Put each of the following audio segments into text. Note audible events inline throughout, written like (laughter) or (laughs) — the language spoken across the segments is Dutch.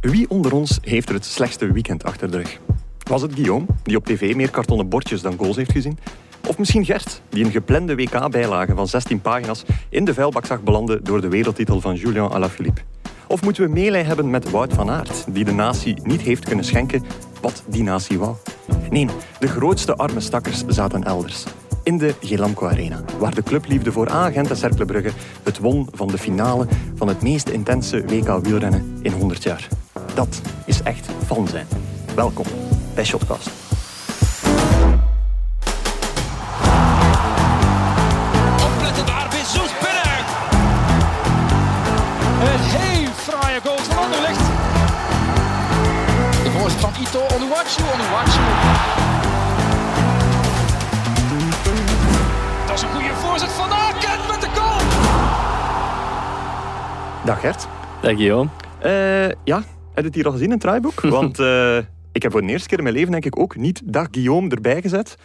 Wie onder ons heeft er het slechtste weekend achter de rug? Was het Guillaume, die op tv meer kartonnen bordjes dan goals heeft gezien? Of misschien Gert, die een geplande WK-bijlage van 16 pagina's in de vuilbak zag belanden door de wereldtitel van Julien Alaphilippe? Of moeten we meelij hebben met Wout van Aert, die de natie niet heeft kunnen schenken wat die natie wou? Nee, de grootste arme stakkers zaten elders. In de Gelamco Arena, waar de clubliefde voor Agent en Cercle Brugge het won van de finale van het meest intense WK wielrennen in 100 jaar. Dat is echt fan zijn. Welkom bij Shotcast. Opletten daar, Bissoes binnen. Een heel fraaie goal van Anderlecht. De voorzet van Ito, Onuwachu, Onuwachu. Dat is een goede voorzet van Aken met de goal. Dag Gert. Dag Guillaume. Eh, ja, heb je het hier al gezien in het draaiboek? (laughs) Want eh, ik heb voor de eerste keer in mijn leven denk ik ook niet Dag Guillaume erbij gezet.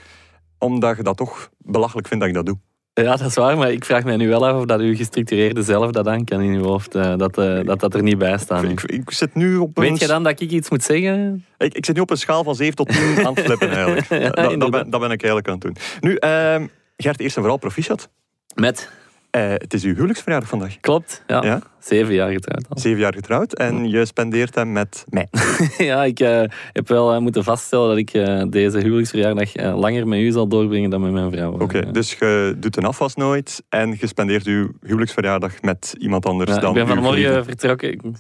Omdat je dat toch belachelijk vindt dat ik dat doe. Ja, dat is waar, maar ik vraag mij nu wel af of dat uw gestructureerde zelf dat aan kan in uw hoofd. eh, dat, eh, dat dat er niet bij staat. Ik, ik zit nu op een... Weet je dan dat ik iets moet zeggen? Ik, ik zit nu op een schaal van 7 tot 10 (laughs) aan het flippen eigenlijk. Ja, dat, dat, ben, dat ben ik eigenlijk aan het doen. Nu, ehm, Gert, eerst en vooral proficiat. Met. Eh, het is uw huwelijksverjaardag vandaag. Klopt, ja. Ja? Zeven jaar getrouwd al. Zeven jaar getrouwd en je spendeert hem met mij. (laughs) ja, ik eh, heb wel eh, moeten vaststellen dat ik deze huwelijksverjaardag langer met u zal doorbrengen dan met mijn vrouw. Oké, dus je doet een afwas nooit en je spendeert uw huwelijksverjaardag met iemand anders ja, dan ik ben vanmorgen vertrokken,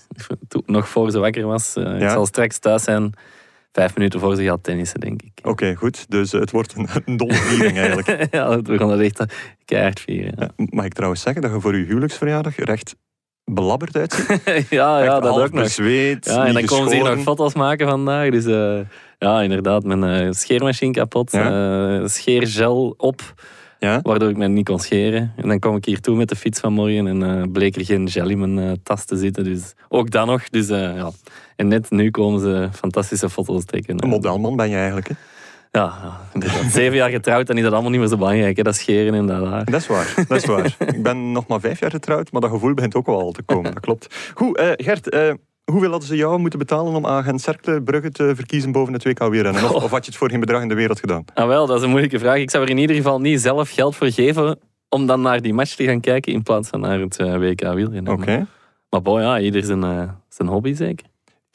nog voor ze wakker was. Ik zal straks thuis zijn, vijf minuten voor ze gaat tennissen, denk ik. Oké, goed. Dus eh, het wordt een, een dolle viering eigenlijk. (laughs) ja, we gaan dat echt eh, keihard vieren. Ja, Ja, mag ik trouwens zeggen dat je voor je huwelijksverjaardag er echt belabberd uitziet? (laughs) ja, ja dat ook nog. bezweet, Ja, en dan komen ze hier nog foto's maken vandaag. Dus eh, ja, inderdaad, mijn eh, scheermachine kapot. eh, scheergel op, Ja? waardoor ik me niet kon scheren. En dan kom ik hier toe met de fiets vanmorgen en eh, bleek er geen gel in mijn eh, tas te zitten. Dus ook dat nog. Dus, eh, ja. En net nu komen ze fantastische foto's trekken. Een modelman ben je eigenlijk. Hè? Ja. Zeven jaar getrouwd, dan is dat allemaal niet meer zo belangrijk. Hè? Dat scheren en dat haar. Dat is waar, dat is waar. ik ben nog maar vijf jaar getrouwd, maar dat gevoel begint ook wel al te komen. Dat klopt. Goed, eh, Gert, eh, hoeveel hadden ze jou moeten betalen om Agent Cercle Brugge te verkiezen boven het WK wielrennen? Of, of had je het voor geen bedrag in de wereld gedaan? Ah, wel, dat is een moeilijke vraag. Ik zou er in ieder geval niet zelf geld voor geven om dan naar die match te gaan kijken in plaats van naar het eh, WK wielrennen. Oké. Maar bon, ja, ieder zijn, zijn hobby zeker.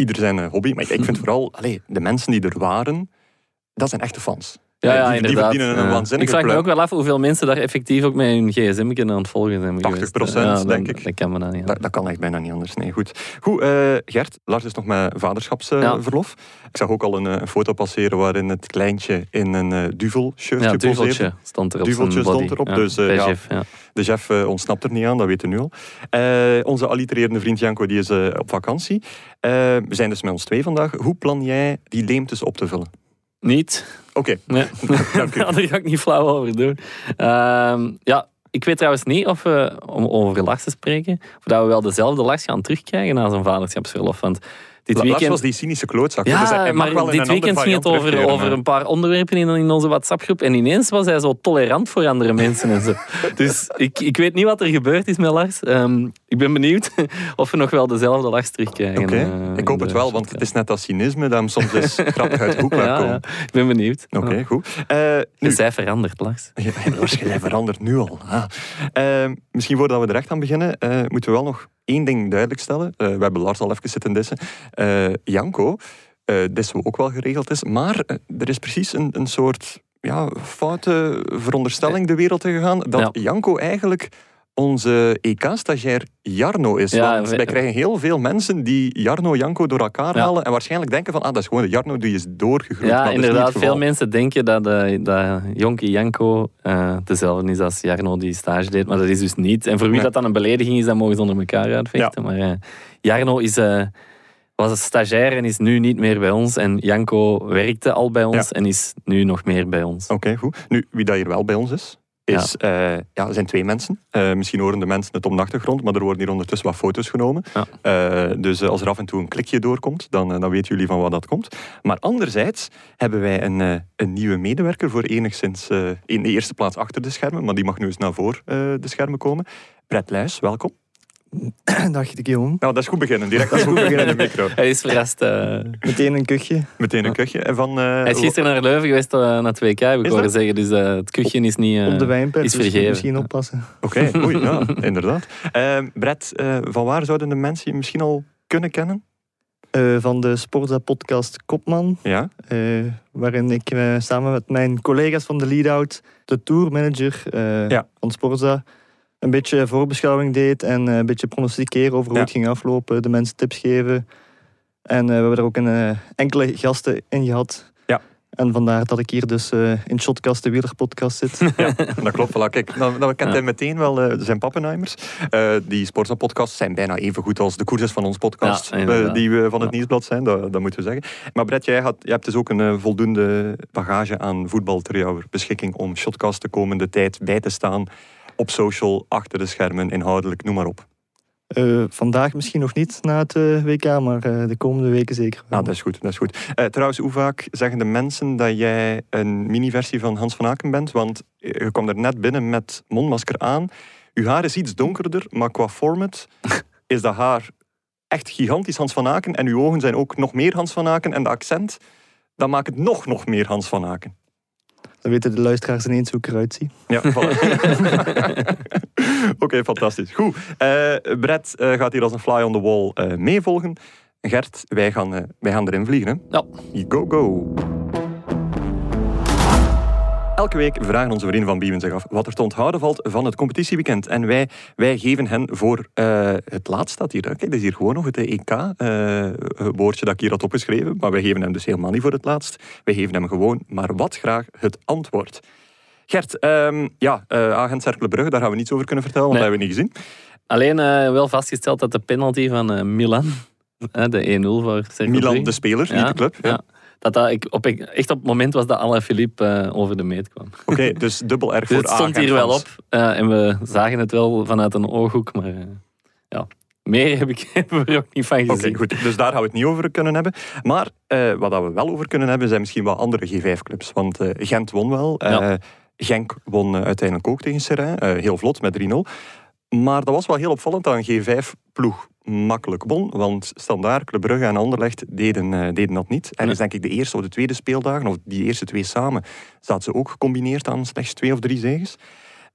Ieder zijn eh, hobby, maar ik, ik vind (laughs) vooral, allee, de mensen die er waren, dat zijn echte fans. Ja, ja, die, die inderdaad. verdienen een waanzinnige ik vraag me ook wel af hoeveel mensen daar effectief ook met hun gsm aan het volgen zijn 80%, geweest. Ja, denk ik. Dat kan me dan niet. Dat, dat kan echt bijna niet anders. Nee, goed. Goed, eh, Gert, Lars is nog met vaderschapsverlof. Ik zag ook al een, eh, een foto passeren waarin het kleintje in een eh duvel-shirtje Ja, duveltje stond er op Duveltje stond erop, dus. De chef ontsnapt er niet aan, dat weten we nu al. Onze allitererende vriend Janko die is op vakantie. We zijn dus met ons twee vandaag. Hoe plan jij die leemtes op te vullen? Niet. Oké, Nee. (laughs) dank u. Ja, (laughs) daar ga ik niet flauw over doen. Ehm, ja, ik weet trouwens niet of we, om over Lars te spreken, of dat we wel dezelfde Lars gaan terugkrijgen na zijn vaderschapsverlof. Want dit La- Lars weekend... was die cynische klootzak. Ja, Dus hij- maar wel dit weekend ging het over, over een paar onderwerpen in, in onze WhatsApp-groep. En ineens was hij zo tolerant voor andere mensen en zo. (laughs) Dus ik, ik weet niet wat er gebeurd is met Lars. Ehm, ik ben benieuwd (laughs) of we nog wel dezelfde Lars terugkrijgen. Oké, eh, ik hoop het wel, want het is net dat cynisme dat hem soms eens (laughs) grappig uit de hoek laat komen. ja, ik ben benieuwd. Oké, goed. Eh, nu, Is hij veranderd, Lars? Ja, jij verandert nu al. Ah. Eh, misschien voordat we er echt aan beginnen, eh, moeten we wel nog één ding duidelijk stellen. Eh, we hebben Lars al even zitten dissen. Eh, Janko, eh dissen we ook wel geregeld is. Maar er is precies een, een soort ja, foute veronderstelling de wereld in gegaan. Dat Ja. Janko eigenlijk onze EK-stagiair Jarno is. Ja, Want wij krijgen heel veel mensen die Jarno Janko door elkaar Ja. halen en waarschijnlijk denken van ah, dat is gewoon de Jarno die is doorgegroeid. Ja, Dat inderdaad. Veel mensen denken dat, eh, dat Jonkie Janko eh, dezelfde is als Jarno die stage deed, maar dat is dus niet. En voor wie Nee. dat dan een belediging is, dan mogen ze onder elkaar uitvechten. Maar eh, Jarno is, was een stagiair en is nu niet meer bij ons. En Janko werkte al bij ons Ja. en is nu nog meer bij ons. Oké, goed. Nu, wie dat hier wel bij ons is, is ja. ja, er zijn twee mensen. Eh, misschien horen de mensen het om de achtergrond, maar er worden hier ondertussen wat foto's genomen. Ja. Eh, dus eh, als er af en toe een klikje doorkomt, dan, eh, dan weten jullie van waar dat komt. Maar anderzijds hebben wij een, eh, een nieuwe medewerker voor enigszins eh, in de eerste plaats achter de schermen, maar die mag nu eens naar voor eh, de schermen komen. Brett Luijs, welkom. (clears throat) Dag Guillaume. Nou, dat is goed beginnen. Direct dat is goed beginnen (laughs) in de micro. Hij is verrast. eh. Meteen een kuchje. Meteen een kuchje. En van, eh, Hij is gisteren naar Leuven geweest uh, naar het WK, heb ik Is horen zeggen. Dus uh, het kuchje is niet uh, Op de wijnpers, is dus misschien oppassen. Oké, (laughs) okay, oei, ja, inderdaad. Uh, Brett, uh, van waar zouden de mensen je misschien al kunnen kennen? Uh, van de Sporza-podcast Kopman. Ja. Uh, waarin ik uh, samen met mijn collega's van de lead-out, de tourmanager ja. van Sporza, een beetje voorbeschouwing deed en een beetje pronosticeren over hoe het ging aflopen, de mensen tips geven. En we hebben er ook een, enkele gasten in gehad. Ja. En vandaar dat ik hier dus in Shotcast, de wielerpodcast zit. (laughs) Ja, dat klopt. Voilà. Kijk, dan, dan kent hij meteen wel uh, zijn Pappenheimers. Uh, die Sportsa-podcasts zijn bijna even goed als de koersers van ons podcast, Ja, uh, die we van het Ja. Nieuwsblad zijn, dat, dat moeten we zeggen. Maar Brett, jij, had, jij hebt dus ook een uh, voldoende bagage aan voetbal ter jouw beschikking om Shotcast de komende tijd bij te staan op social, achter de schermen, inhoudelijk, noem maar op. Uh, vandaag misschien nog niet na het uh, WK, maar uh, de komende weken zeker. Nou, dat is goed. Dat is goed. trouwens, hoe vaak zeggen de mensen dat jij een mini-versie van Hans van Aken bent? Want je kwam er net binnen met mondmasker aan. Uw haar is iets donkerder, maar qua format (laughs) is dat haar echt gigantisch Hans van Aken. En uw ogen zijn ook nog meer Hans van Aken. En de accent, dat maakt het nog, nog meer Hans van Aken. Dan weten de luisteraars ineens hoe ik eruit zie. Ja, (laughs) Oké, okay, fantastisch. Goed. Uh, Brett uh, gaat hier als een fly on the wall uh, meevolgen. Gert, wij gaan, wij gaan erin vliegen. Hè? Ja. Go, go. Elke week vragen onze vrienden van Biewen zich af wat er te onthouden valt van het competitieweekend. En wij, wij geven hen voor uh, het laatst staat hier. Kijk, dat is hier gewoon nog het EK-woordje uh, dat ik hier had opgeschreven. Maar wij geven hem dus helemaal niet voor het laatst. Wij geven hem gewoon maar wat graag het antwoord. Gert, um, ja, uh, agent Brugge, daar gaan we niets over kunnen vertellen, want nee. dat hebben we niet gezien. Alleen wel vastgesteld dat de penalty van Milan, (laughs) de 1-0 voor Milan, de speler, ja, niet de club. Ja. ja dat dat ik op, echt op het moment was dat Alain Philippe uh, over de meet kwam. Oké, okay, (laughs) dus dubbel erg dus voor Het stond hier wel op uh, en we zagen het wel vanuit een ooghoek, maar uh, ja, meer heb ik (laughs) er ook niet van gezien. Oké, okay, goed. Dus daar gaan we het niet over kunnen hebben. Maar wat we wel over kunnen hebben, zijn misschien wel andere G5-clubs. Want Gent won wel. Ja. Genk won uiteindelijk ook tegen Serrain. heel vlot, met 3-0. Maar dat was wel heel opvallend dat een G5-ploeg makkelijk won. Want Standaard, Club Brugge en Anderlecht deden, uh, deden dat niet. En dus denk ik de eerste of de tweede speeldagen, of die eerste twee samen, zaten ze ook gecombineerd aan slechts twee of drie zegens.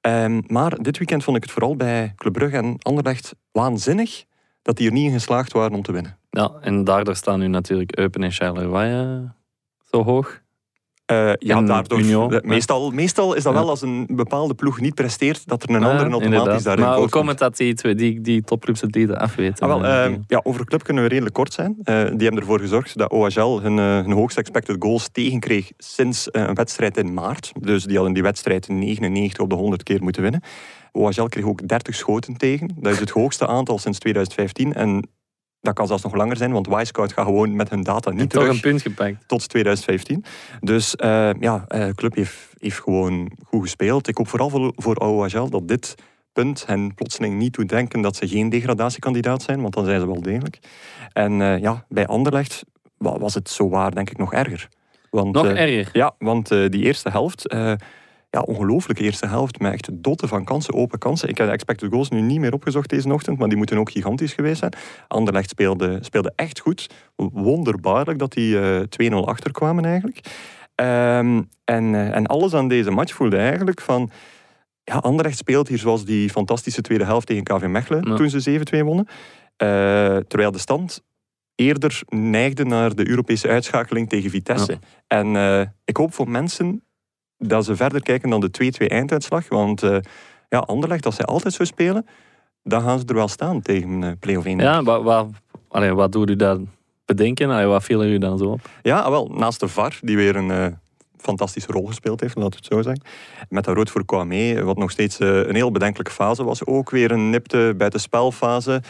Um, maar dit weekend vond ik het vooral bij Club Brugge en Anderlecht waanzinnig dat die er niet in geslaagd waren om te winnen. Ja, en daardoor staan nu natuurlijk Eupen en Charleroi uh, zo hoog. Uh, ja, daardoor. Union, de- meestal, meestal is dat Ja. wel als een bepaalde ploeg niet presteert, dat er een Ja, andere automatisch inderdaad. daarin Maar hoe komt het dat die, twee, die, die topclubs het lieden afweten? Ah, wel, Eh, eh, die- ja, over club kunnen we redelijk kort zijn. Eh, die hebben ervoor gezorgd dat OHL hun, eh, hun hoogste expected goals tegenkreeg sinds eh, een wedstrijd in maart. Dus die hadden die wedstrijd 99 op de 100 keer moeten winnen. OHL kreeg ook 30 schoten tegen. Dat is het hoogste aantal sinds 2015. En dat kan zelfs nog langer zijn, want Wisecout gaat gewoon met hun data niet terug een punt gepakt. tot 2015. Dus eh, ja, de club heeft, heeft gewoon goed gespeeld. Ik hoop vooral voor, voor OHL dat dit punt hen plotseling niet doet denken dat ze geen degradatiekandidaat zijn, want dan zijn ze wel degelijk. En eh, ja, bij Anderlecht wa- was het zo waar denk ik nog erger. Want, Nog eh, erger. Ja, want eh, die eerste helft, eh, ja, ongelooflijke eerste helft, met echt dotten van kansen, open kansen. Ik heb de expected goals nu niet meer opgezocht deze ochtend, maar die moeten ook gigantisch geweest zijn. Anderlecht speelde, speelde echt goed. Wonderbaarlijk dat die eh 2-0 achterkwamen eigenlijk. Ehm, en, eh, en alles aan deze match voelde eigenlijk van... Ja, Anderlecht speelt hier zoals die fantastische tweede helft tegen KV Mechelen, Ja. toen ze 7-2 wonnen. Eh, terwijl de stand eerder neigde naar de Europese uitschakeling tegen Vitesse. Ja. En eh, ik hoop voor mensen dat ze verder kijken dan de 2-2 einduitslag. Want eh ja, Anderlecht, als zij altijd zo spelen, dan gaan ze er wel staan tegen eh play-off 1. Ja, wat, wat, allee, wat doet u daar bedenken? Allee, wat viel er u dan zo op? Ja, ah, wel, naast de VAR, die weer een eh, fantastische rol gespeeld heeft, laten we het zo zeggen. Met dat rood voor Kwame, wat nog steeds een heel bedenkelijke fase was. Ook weer een nipte buitenspelfase,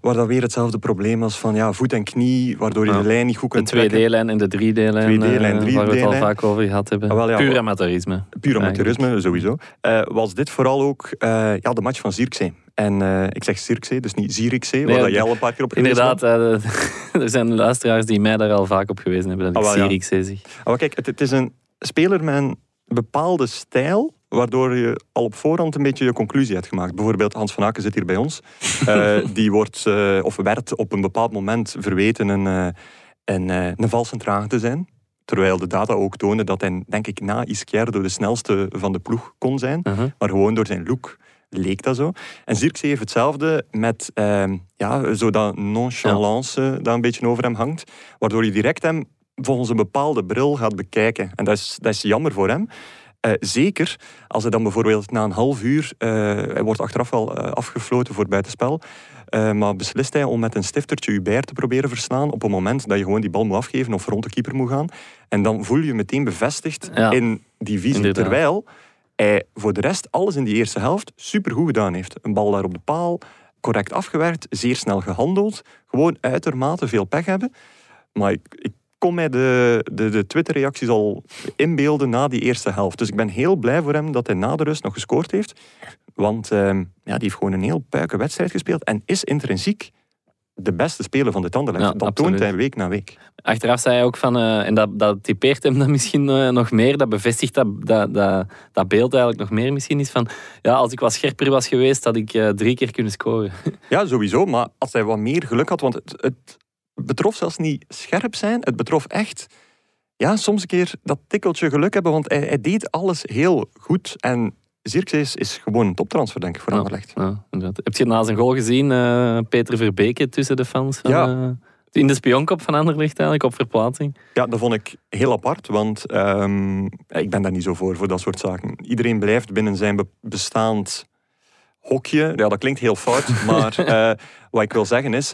waar dat weer hetzelfde probleem was van ja, voet en knie, waardoor je de lijn niet goed De kunt trekken. 2D-lijn en de 3D-lijn, 2D-lijn, eh, waar we het al 3D-lijn. vaak over gehad hebben. Ah, wel, ja, Puur amateurisme. Puur amateurisme, sowieso. Eh, was dit vooral ook eh, ja, de match van Zierkzee. En ik zeg Zierkzee, dus niet Zierikzee, waar Nee, dat jij al een paar keer op geweest Inderdaad, (laughs) er zijn luisteraars die mij daar al vaak op gewezen hebben. Dat ik Ah, wel, ja. Maar kijk, het, het is een speler met een bepaalde stijl, waardoor je al op voorhand een beetje je conclusie hebt gemaakt. Bijvoorbeeld Hans van Aken zit hier bij ons. (laughs) Eh, die wordt, eh, of werd op een bepaald moment verweten een, eh, een, een valse trager te zijn. Terwijl de data ook tonen dat hij, denk ik, na Izquierdo de snelste van de ploeg kon zijn. Uh-huh. Maar gewoon door zijn look leek dat zo. En Zirkzee heeft hetzelfde met ehm, ja, zo dat nonchalance dat een beetje over hem hangt. Waardoor je direct hem volgens een bepaalde bril gaat bekijken. En dat is, dat is jammer voor hem. Eh, zeker als hij dan bijvoorbeeld na een half uur, eh, hij wordt achteraf wel eh, afgefloten voor buitenspel, maar beslist hij om met een stiftertje Hubert te proberen verslaan op het moment dat je gewoon die bal moet afgeven of rond de keeper moet gaan. En dan voel je je meteen bevestigd Ja. in die visie. Inderdaad. Terwijl hij voor de rest alles in die eerste helft supergoed gedaan heeft. Een bal daar op de paal, correct afgewerkt, zeer snel gehandeld. Gewoon uitermate veel pech hebben. Maar ik, ik kon mij de, de, de Twitter-reacties al inbeelden na die eerste helft. Dus ik ben heel blij voor hem dat hij na de rust nog gescoord heeft. Want ehm, ja, die heeft gewoon een heel puike wedstrijd gespeeld en is intrinsiek de beste speler van dit Anderlecht. Ja, dat absoluut. toont hij week na week. Achteraf zei hij ook van, eh, en dat, dat typeert hem dan misschien eh, nog meer, dat bevestigt dat, dat, dat, dat beeld eigenlijk nog meer misschien is van, ja, als ik wat scherper was geweest, had ik eh, drie keer kunnen scoren. Ja, sowieso. Maar als hij wat meer geluk had, want het, het betrof zelfs niet scherp zijn, het betrof echt ja, soms een keer dat tikkeltje geluk hebben, want hij, hij deed alles heel goed. En Zirkzee is, gewoon een toptransfer, denk ik, voor. Anderlecht. Ja, inderdaad. Heb je na zijn goal gezien, eh, Peter Verbeke tussen de fans? Van, Ja. eh, in de spionkop van Anderlecht eigenlijk, op verplaatsing. Ja, dat vond ik heel apart, want ehm, ik ben daar niet zo voor, voor dat soort zaken. Iedereen blijft binnen zijn be- bestaand hokje. Ja, dat klinkt heel fout, (laughs) maar eh, wat ik wil zeggen is,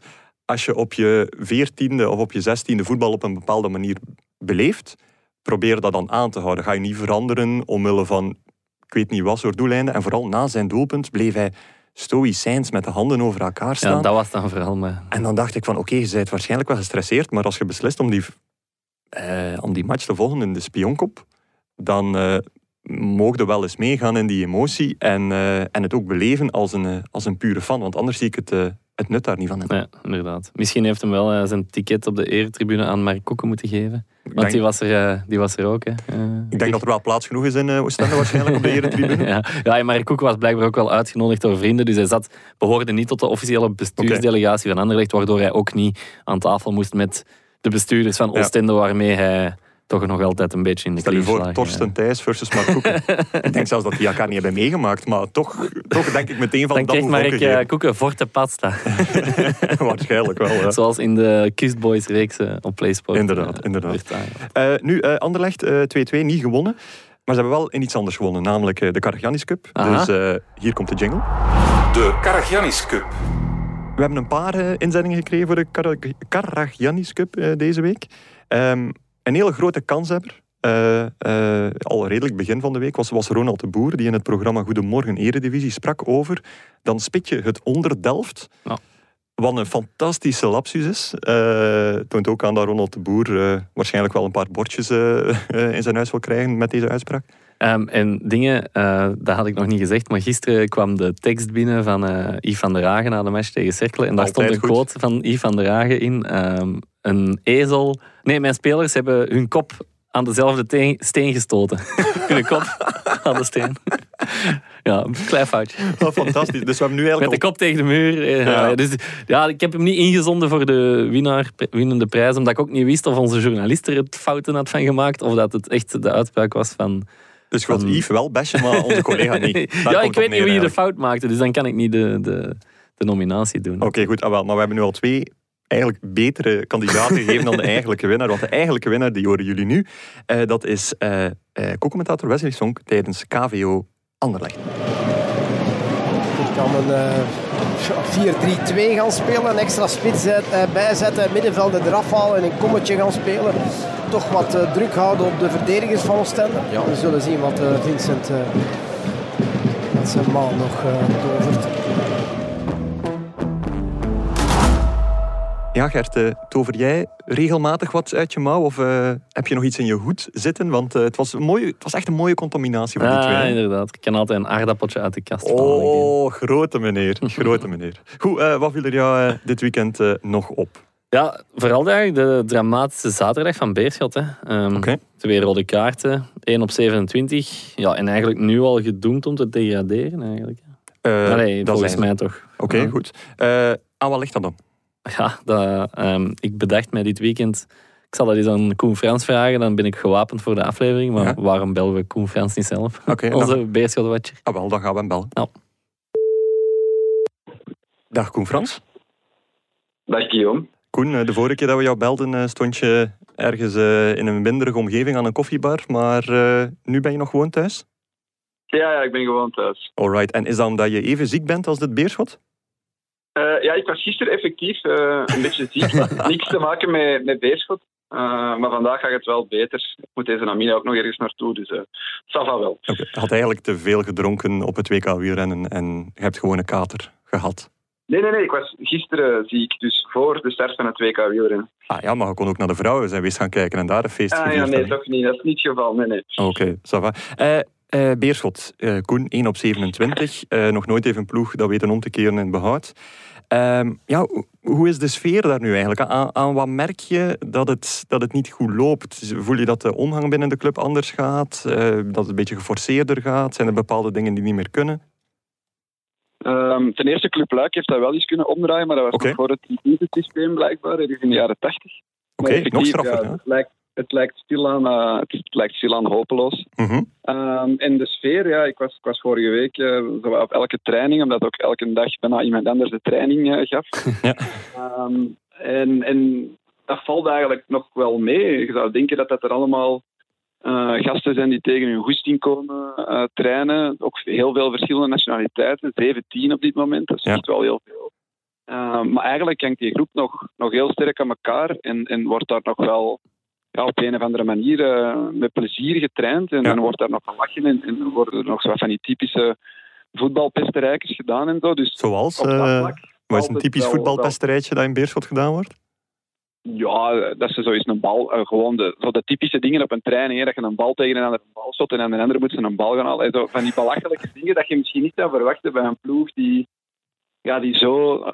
als je op je veertiende of op je zestiende voetbal op een bepaalde manier beleeft, probeer dat dan aan te houden. Ga je niet veranderen omwille van, ik weet niet wat soort doeleinden. En vooral na zijn doelpunt bleef hij stoïcijns met de handen over elkaar staan. Ja, dat was dan vooral. Maar... En dan dacht ik van, oké, je bent waarschijnlijk wel gestresseerd, maar als je beslist om die, eh, om die match te volgen in de spionkop, dan eh mogen wel eens meegaan in die emotie en, eh, en het ook beleven als een, eh, als een pure fan, want anders zie ik het, eh, het nut daar niet van in. Ja, inderdaad. Misschien heeft hem wel zijn ticket op de eretribune aan Mark Koeken moeten geven. Want denk, die was er, die was er ook. Hè. Ik denk dat er wel plaats genoeg is in Oostende waarschijnlijk op de (laughs) eretribune. ja, ja, en Mark Koeken was blijkbaar ook wel uitgenodigd door vrienden. Dus hij zat, behoorde niet tot de officiële bestuursdelegatie van Anderlecht, waardoor hij ook niet aan tafel moest met de bestuurders van Ja. Oostende, waarmee hij toch nog altijd een beetje in de Stel je voor, Torsten Thijs versus Mark Koeken. (laughs) ik denk zelfs dat die elkaar niet hebben meegemaakt, maar toch, toch denk ik meteen van Dan dat kreeg moet Mark eh, Koeken forte pasta. (laughs) Waarschijnlijk wel, ja. Zoals in de Kust Boys reeks eh, op PlaySport. Inderdaad, eh, inderdaad. Eh, nu, Anderlecht eh, 2-2, niet gewonnen. Maar ze hebben wel in iets anders gewonnen, namelijk de Karagiannis Cup. Aha. Dus eh, hier komt de jingle. De Karagiannis Cup. We hebben een paar inzendingen gekregen voor de Kara- Karagiannis Cup deze week. Ehm, een hele grote kanshebber, eh, al redelijk begin van de week, was, was Ronald de Boer, die in het programma Goedemorgen Eredivisie sprak over dan spit je het onder Delft. Ja. Wat een fantastische lapsus is. Eh toont ook aan dat Ronald de Boer waarschijnlijk wel een paar bordjes (laughs) in zijn huis wil krijgen met deze uitspraak. Ehm, en dingen, eh, dat had ik nog niet gezegd, maar gisteren kwam de tekst binnen van eh Yves van der Hagen na de match tegen Cercle. En daar Altijd stond een goed. quote van Yves van der Hagen in. ehm, een ezel... Nee, mijn spelers hebben hun kop aan dezelfde teen- steen gestoten. (laughs) hun kop aan de steen. (laughs) ja, een klein foutje. Oh, fantastisch. Dus we hebben nu eigenlijk Met de kop tegen de muur. eh, Ja. ja. Dus, ja, ik heb hem niet ingezonden voor de winnaar, winnende prijs, omdat ik ook niet wist of onze journalist er het fouten had van gemaakt, of dat het echt de uitspraak was van... Dus van- Yves wel bashen, maar onze collega niet. (laughs) Daar ja, ik weet niet wie de fout maakte, dus dan kan ik niet de, de, de nominatie doen. Oké, goed. Ah, wel, maar we hebben nu al twee eigenlijk betere kandidaten (laughs) gegeven dan de eigenlijke winnaar. Want de eigenlijke winnaar, die horen jullie nu. Eh, dat is eh eh, co-commentator Wesley Sonk tijdens KVO Anderlecht. Ik kan een eh, 4-3-2 gaan spelen, een extra spits eh, bijzetten, middenvelden eraf halen en een kommetje gaan spelen. Toch wat eh, druk houden op de verdedigers van Oostende. Ja, we zullen zien wat eh, Vincent eh, met zijn man nog eh tovert. Ja, Gert, eh, tover jij regelmatig wat uit je mouw? Of eh, heb je nog iets in je hoed zitten? Want eh, het, was een mooie, het was echt een mooie combinatie van die Ja, twee. hè? inderdaad. Ik kan altijd een aardappeltje uit de kast halen. Oh, grote meneer. (laughs) Grote meneer. Goed, wat viel er jou dit weekend nog op? Ja, vooral eigenlijk de dramatische zaterdag van Beerschot. Hè. Oké. Twee rode kaarten, 1 op 27. Ja, en eigenlijk nu al gedoemd om te degraderen. Eigenlijk. Dat volgens mij toch. Oké, Ja. goed. Aan wat ligt dat dan? Ja, dat, ehm, ik bedacht mij dit weekend. Ik zal dat eens aan Koen Frans vragen, dan ben ik gewapend voor de aflevering. Maar Ja. waarom bellen we Koen Frans niet zelf? Oké, (laughs) Onze dan- Beerschot-watcher. Ah, wel, dan gaan we hem bellen. Ja. Dag Koen Frans. Dag Guillaume. Koen, eh, de vorige keer dat we jou belden eh, stond je ergens eh, in een winderige omgeving aan een koffiebar. Maar eh, nu ben je nog gewoon thuis? Ja, ja, ik ben gewoon thuis. Alright. En is dat omdat je even ziek bent als dit beerschot? Eh, ja, ik was gisteren effectief eh, een beetje ziek. (laughs) Niks te maken met, met beerschot. Eh, maar vandaag gaat het wel beter. Ik moet deze namiddag ook nog ergens naartoe, dus ça va wel. Je had eigenlijk te veel gedronken op het WK wielrennen en je hebt gewoon een kater gehad. Nee, nee, nee, ik was gisteren ziek, dus voor de start van het WK wielrennen. Ah ja, maar je kon ook naar de vrouwen zijn wees gaan kijken en daar een feest Ah ja, nee, toch niet. Dat is niet het geval, nee, nee. Oké, ça va. Eh, eh, Beerschot, eh, Koen, 1 op 27. Eh, nog nooit even een ploeg dat weten om te keren in behoud. Ehm, ja, ho- hoe is de sfeer daar nu eigenlijk? Aan, aan wat merk je dat het, dat het niet goed loopt? Voel je dat de omgang binnen de club anders gaat? Dat het een beetje geforceerder gaat? Zijn er bepaalde dingen die niet meer kunnen? Ehm, ten eerste, Club Luik heeft dat wel eens kunnen omdraaien, maar dat was nog voor het systeem blijkbaar, ergens in de jaren tachtig. Oké, Maar nog straffer. Ja. Het, lijkt, lijkt stilaan, eh, het lijkt stilaan hopeloos. Ehm, en de sfeer, ja, ik was, ik was vorige week eh, op elke training, omdat ook elke dag bijna iemand anders de training eh, gaf. (laughs) Ja. Ehm, en, en dat valt eigenlijk nog wel mee. Je zou denken dat dat er allemaal gasten zijn die tegen hun goesting komen trainen. Ook heel veel verschillende nationaliteiten, 17 op dit moment, dat is Ja. echt wel heel veel. Ehm, maar eigenlijk hangt die groep nog, nog heel sterk aan elkaar en, en wordt daar nog wel ja, op een of andere manier eh, met plezier getraind. En Ja. dan wordt daar nog gelachen en, en worden er nog zo wat van die typische voetbalpesterijkers gedaan en zo. Dus Zoals? eh, wat is een typisch voetbalpesterijtje dat in Beerschot gedaan wordt? Ja, dat ze zoiets een bal, eh, gewoon de, zo de typische dingen op een training, hè, dat je een bal tegen een ander bal shot en aan een ander moet ze een bal gaan halen. En Zo, van die belachelijke (laughs) dingen dat je misschien niet zou verwachten bij een ploeg die, ja, die zo eh,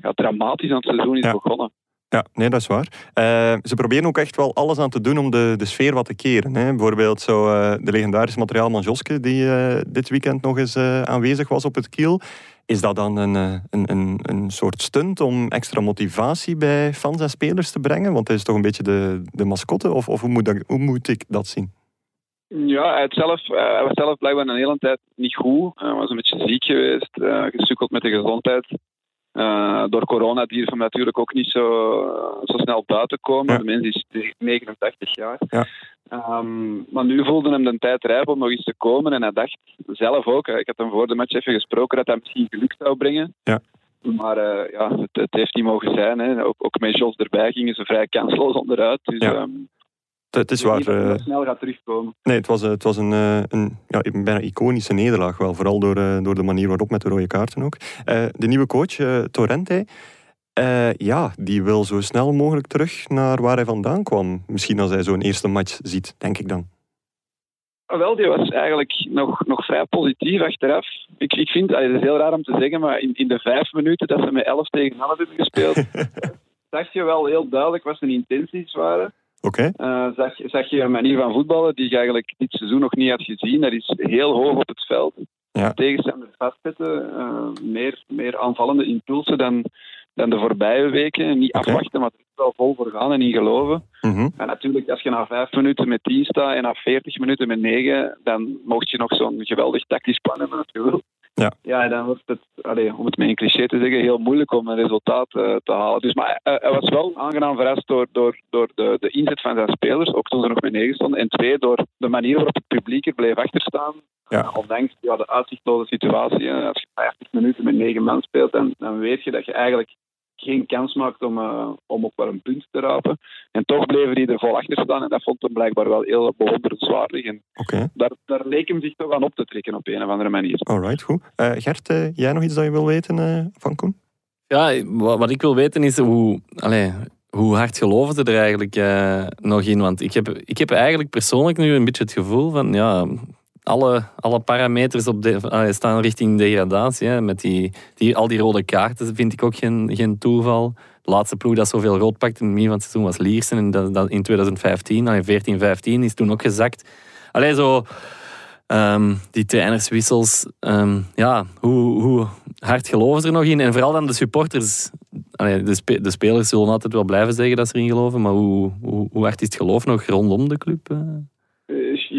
ja, dramatisch aan het seizoen is Ja. begonnen. Ja, nee, dat is waar. Eh, ze proberen ook echt wel alles aan te doen om de, de sfeer wat te keren. Hè. Bijvoorbeeld zo, eh, de legendarische materiaalman Joske, die eh, dit weekend nog eens aanwezig was op het kiel. Is dat dan een, een, een, een soort stunt om extra motivatie bij fans en spelers te brengen? Want hij is toch een beetje de, de mascotte? Of, of hoe, moet hoe moet ik dat zien? Ja, hij, zelf, hij was zelf blijkbaar een hele tijd niet goed. Hij was een beetje ziek geweest, gesukkeld met de gezondheid. Eh, door corona durft hem natuurlijk ook niet zo, zo snel buiten komen. Ja. De mens is 89 jaar. Ja. Ehm, maar nu voelde hem de tijd rijp om nog eens te komen. En hij dacht zelf ook, eh, ik had hem voor de match even gesproken, dat hij misschien geluk zou brengen. Ja. Maar eh, ja, het, het heeft niet mogen zijn. Hè. Ook, ook met Jos erbij gingen ze vrij kansloos onderuit. Dus, Ja. Het, is waar. niet dat hij eh, nog snel gaat terugkomen. Nee, het was, eh, het was een, eh, een ja, bijna iconische nederlaag wel. Vooral door, door de manier waarop met de rode kaarten ook. De nieuwe coach, Torrente, ja, die wil zo snel mogelijk terug naar waar hij vandaan kwam. Misschien als hij zo'n eerste match ziet, denk ik dan. Ah, Wel, die was eigenlijk nog, nog vrij positief achteraf. Ik, ik vind, het is heel raar om te zeggen, maar in, in de vijf minuten dat ze met 11 tegen 11 hebben gespeeld, (laughs) zag je wel heel duidelijk wat zijn intenties waren. Oké, Eh, zag, zag je een manier van voetballen die je eigenlijk dit seizoen nog niet had gezien. Dat is heel hoog op het veld. Ja. Tegenstanders vastzetten, eh, meer, meer aanvallende impulsen dan, dan de voorbije weken. Niet afwachten, maar er wel vol voor gaan en in geloven. Mhm. En natuurlijk, als je na vijf minuten met 10 staat en na 40 minuten met 9, dan mocht je nog zo'n geweldig tactisch plan hebben wil. Ja. ja, dan wordt het, allee, om het met een cliché te zeggen, heel moeilijk om een resultaat eh, te halen. Dus, maar hij, hij was wel aangenaam verrast door, door, door de, de inzet van zijn spelers, ook toen ze nog met 9 stonden. En twee, door de manier waarop het publiek er bleef achterstaan. Ja. Eh, ondanks ja, de uitzichtloze situatie. Als je 50 minuten met 9 man speelt, dan, dan weet je dat je eigenlijk geen kans maakt om, eh, om ook wel een punt te rapen. En toch bleven die er vol achter staan. En dat vond hem blijkbaar wel heel bewonderenswaardig. En oké. daar, daar leek hem zich toch aan op te trekken op een of andere manier. Alright, goed. Eh, Gert, eh, jij nog iets dat je wil weten eh, van Koen? Ja, wa- wat ik wil weten is hoe, allee, hoe hard geloven ze er eigenlijk eh, nog in? Want ik heb, ik heb eigenlijk persoonlijk nu een beetje het gevoel van, ja, alle, alle parameters op de, allee, staan richting degradatie. Hè, met die, die, al die rode kaarten vind ik ook geen, geen toeval. laatste ploeg dat zoveel rood pakte in het begin van het seizoen was Liersen. En dat, in 2015, dan in 14, 15 is toen ook gezakt. Allee, zo... ehm, die trainerswissels, ehm, ja, hoe, hoe hard geloven ze er nog in? En vooral dan de supporters. De, de spelers zullen altijd wel blijven zeggen dat ze erin geloven, maar hoe, hoe, hoe hard is het geloof nog rondom de club?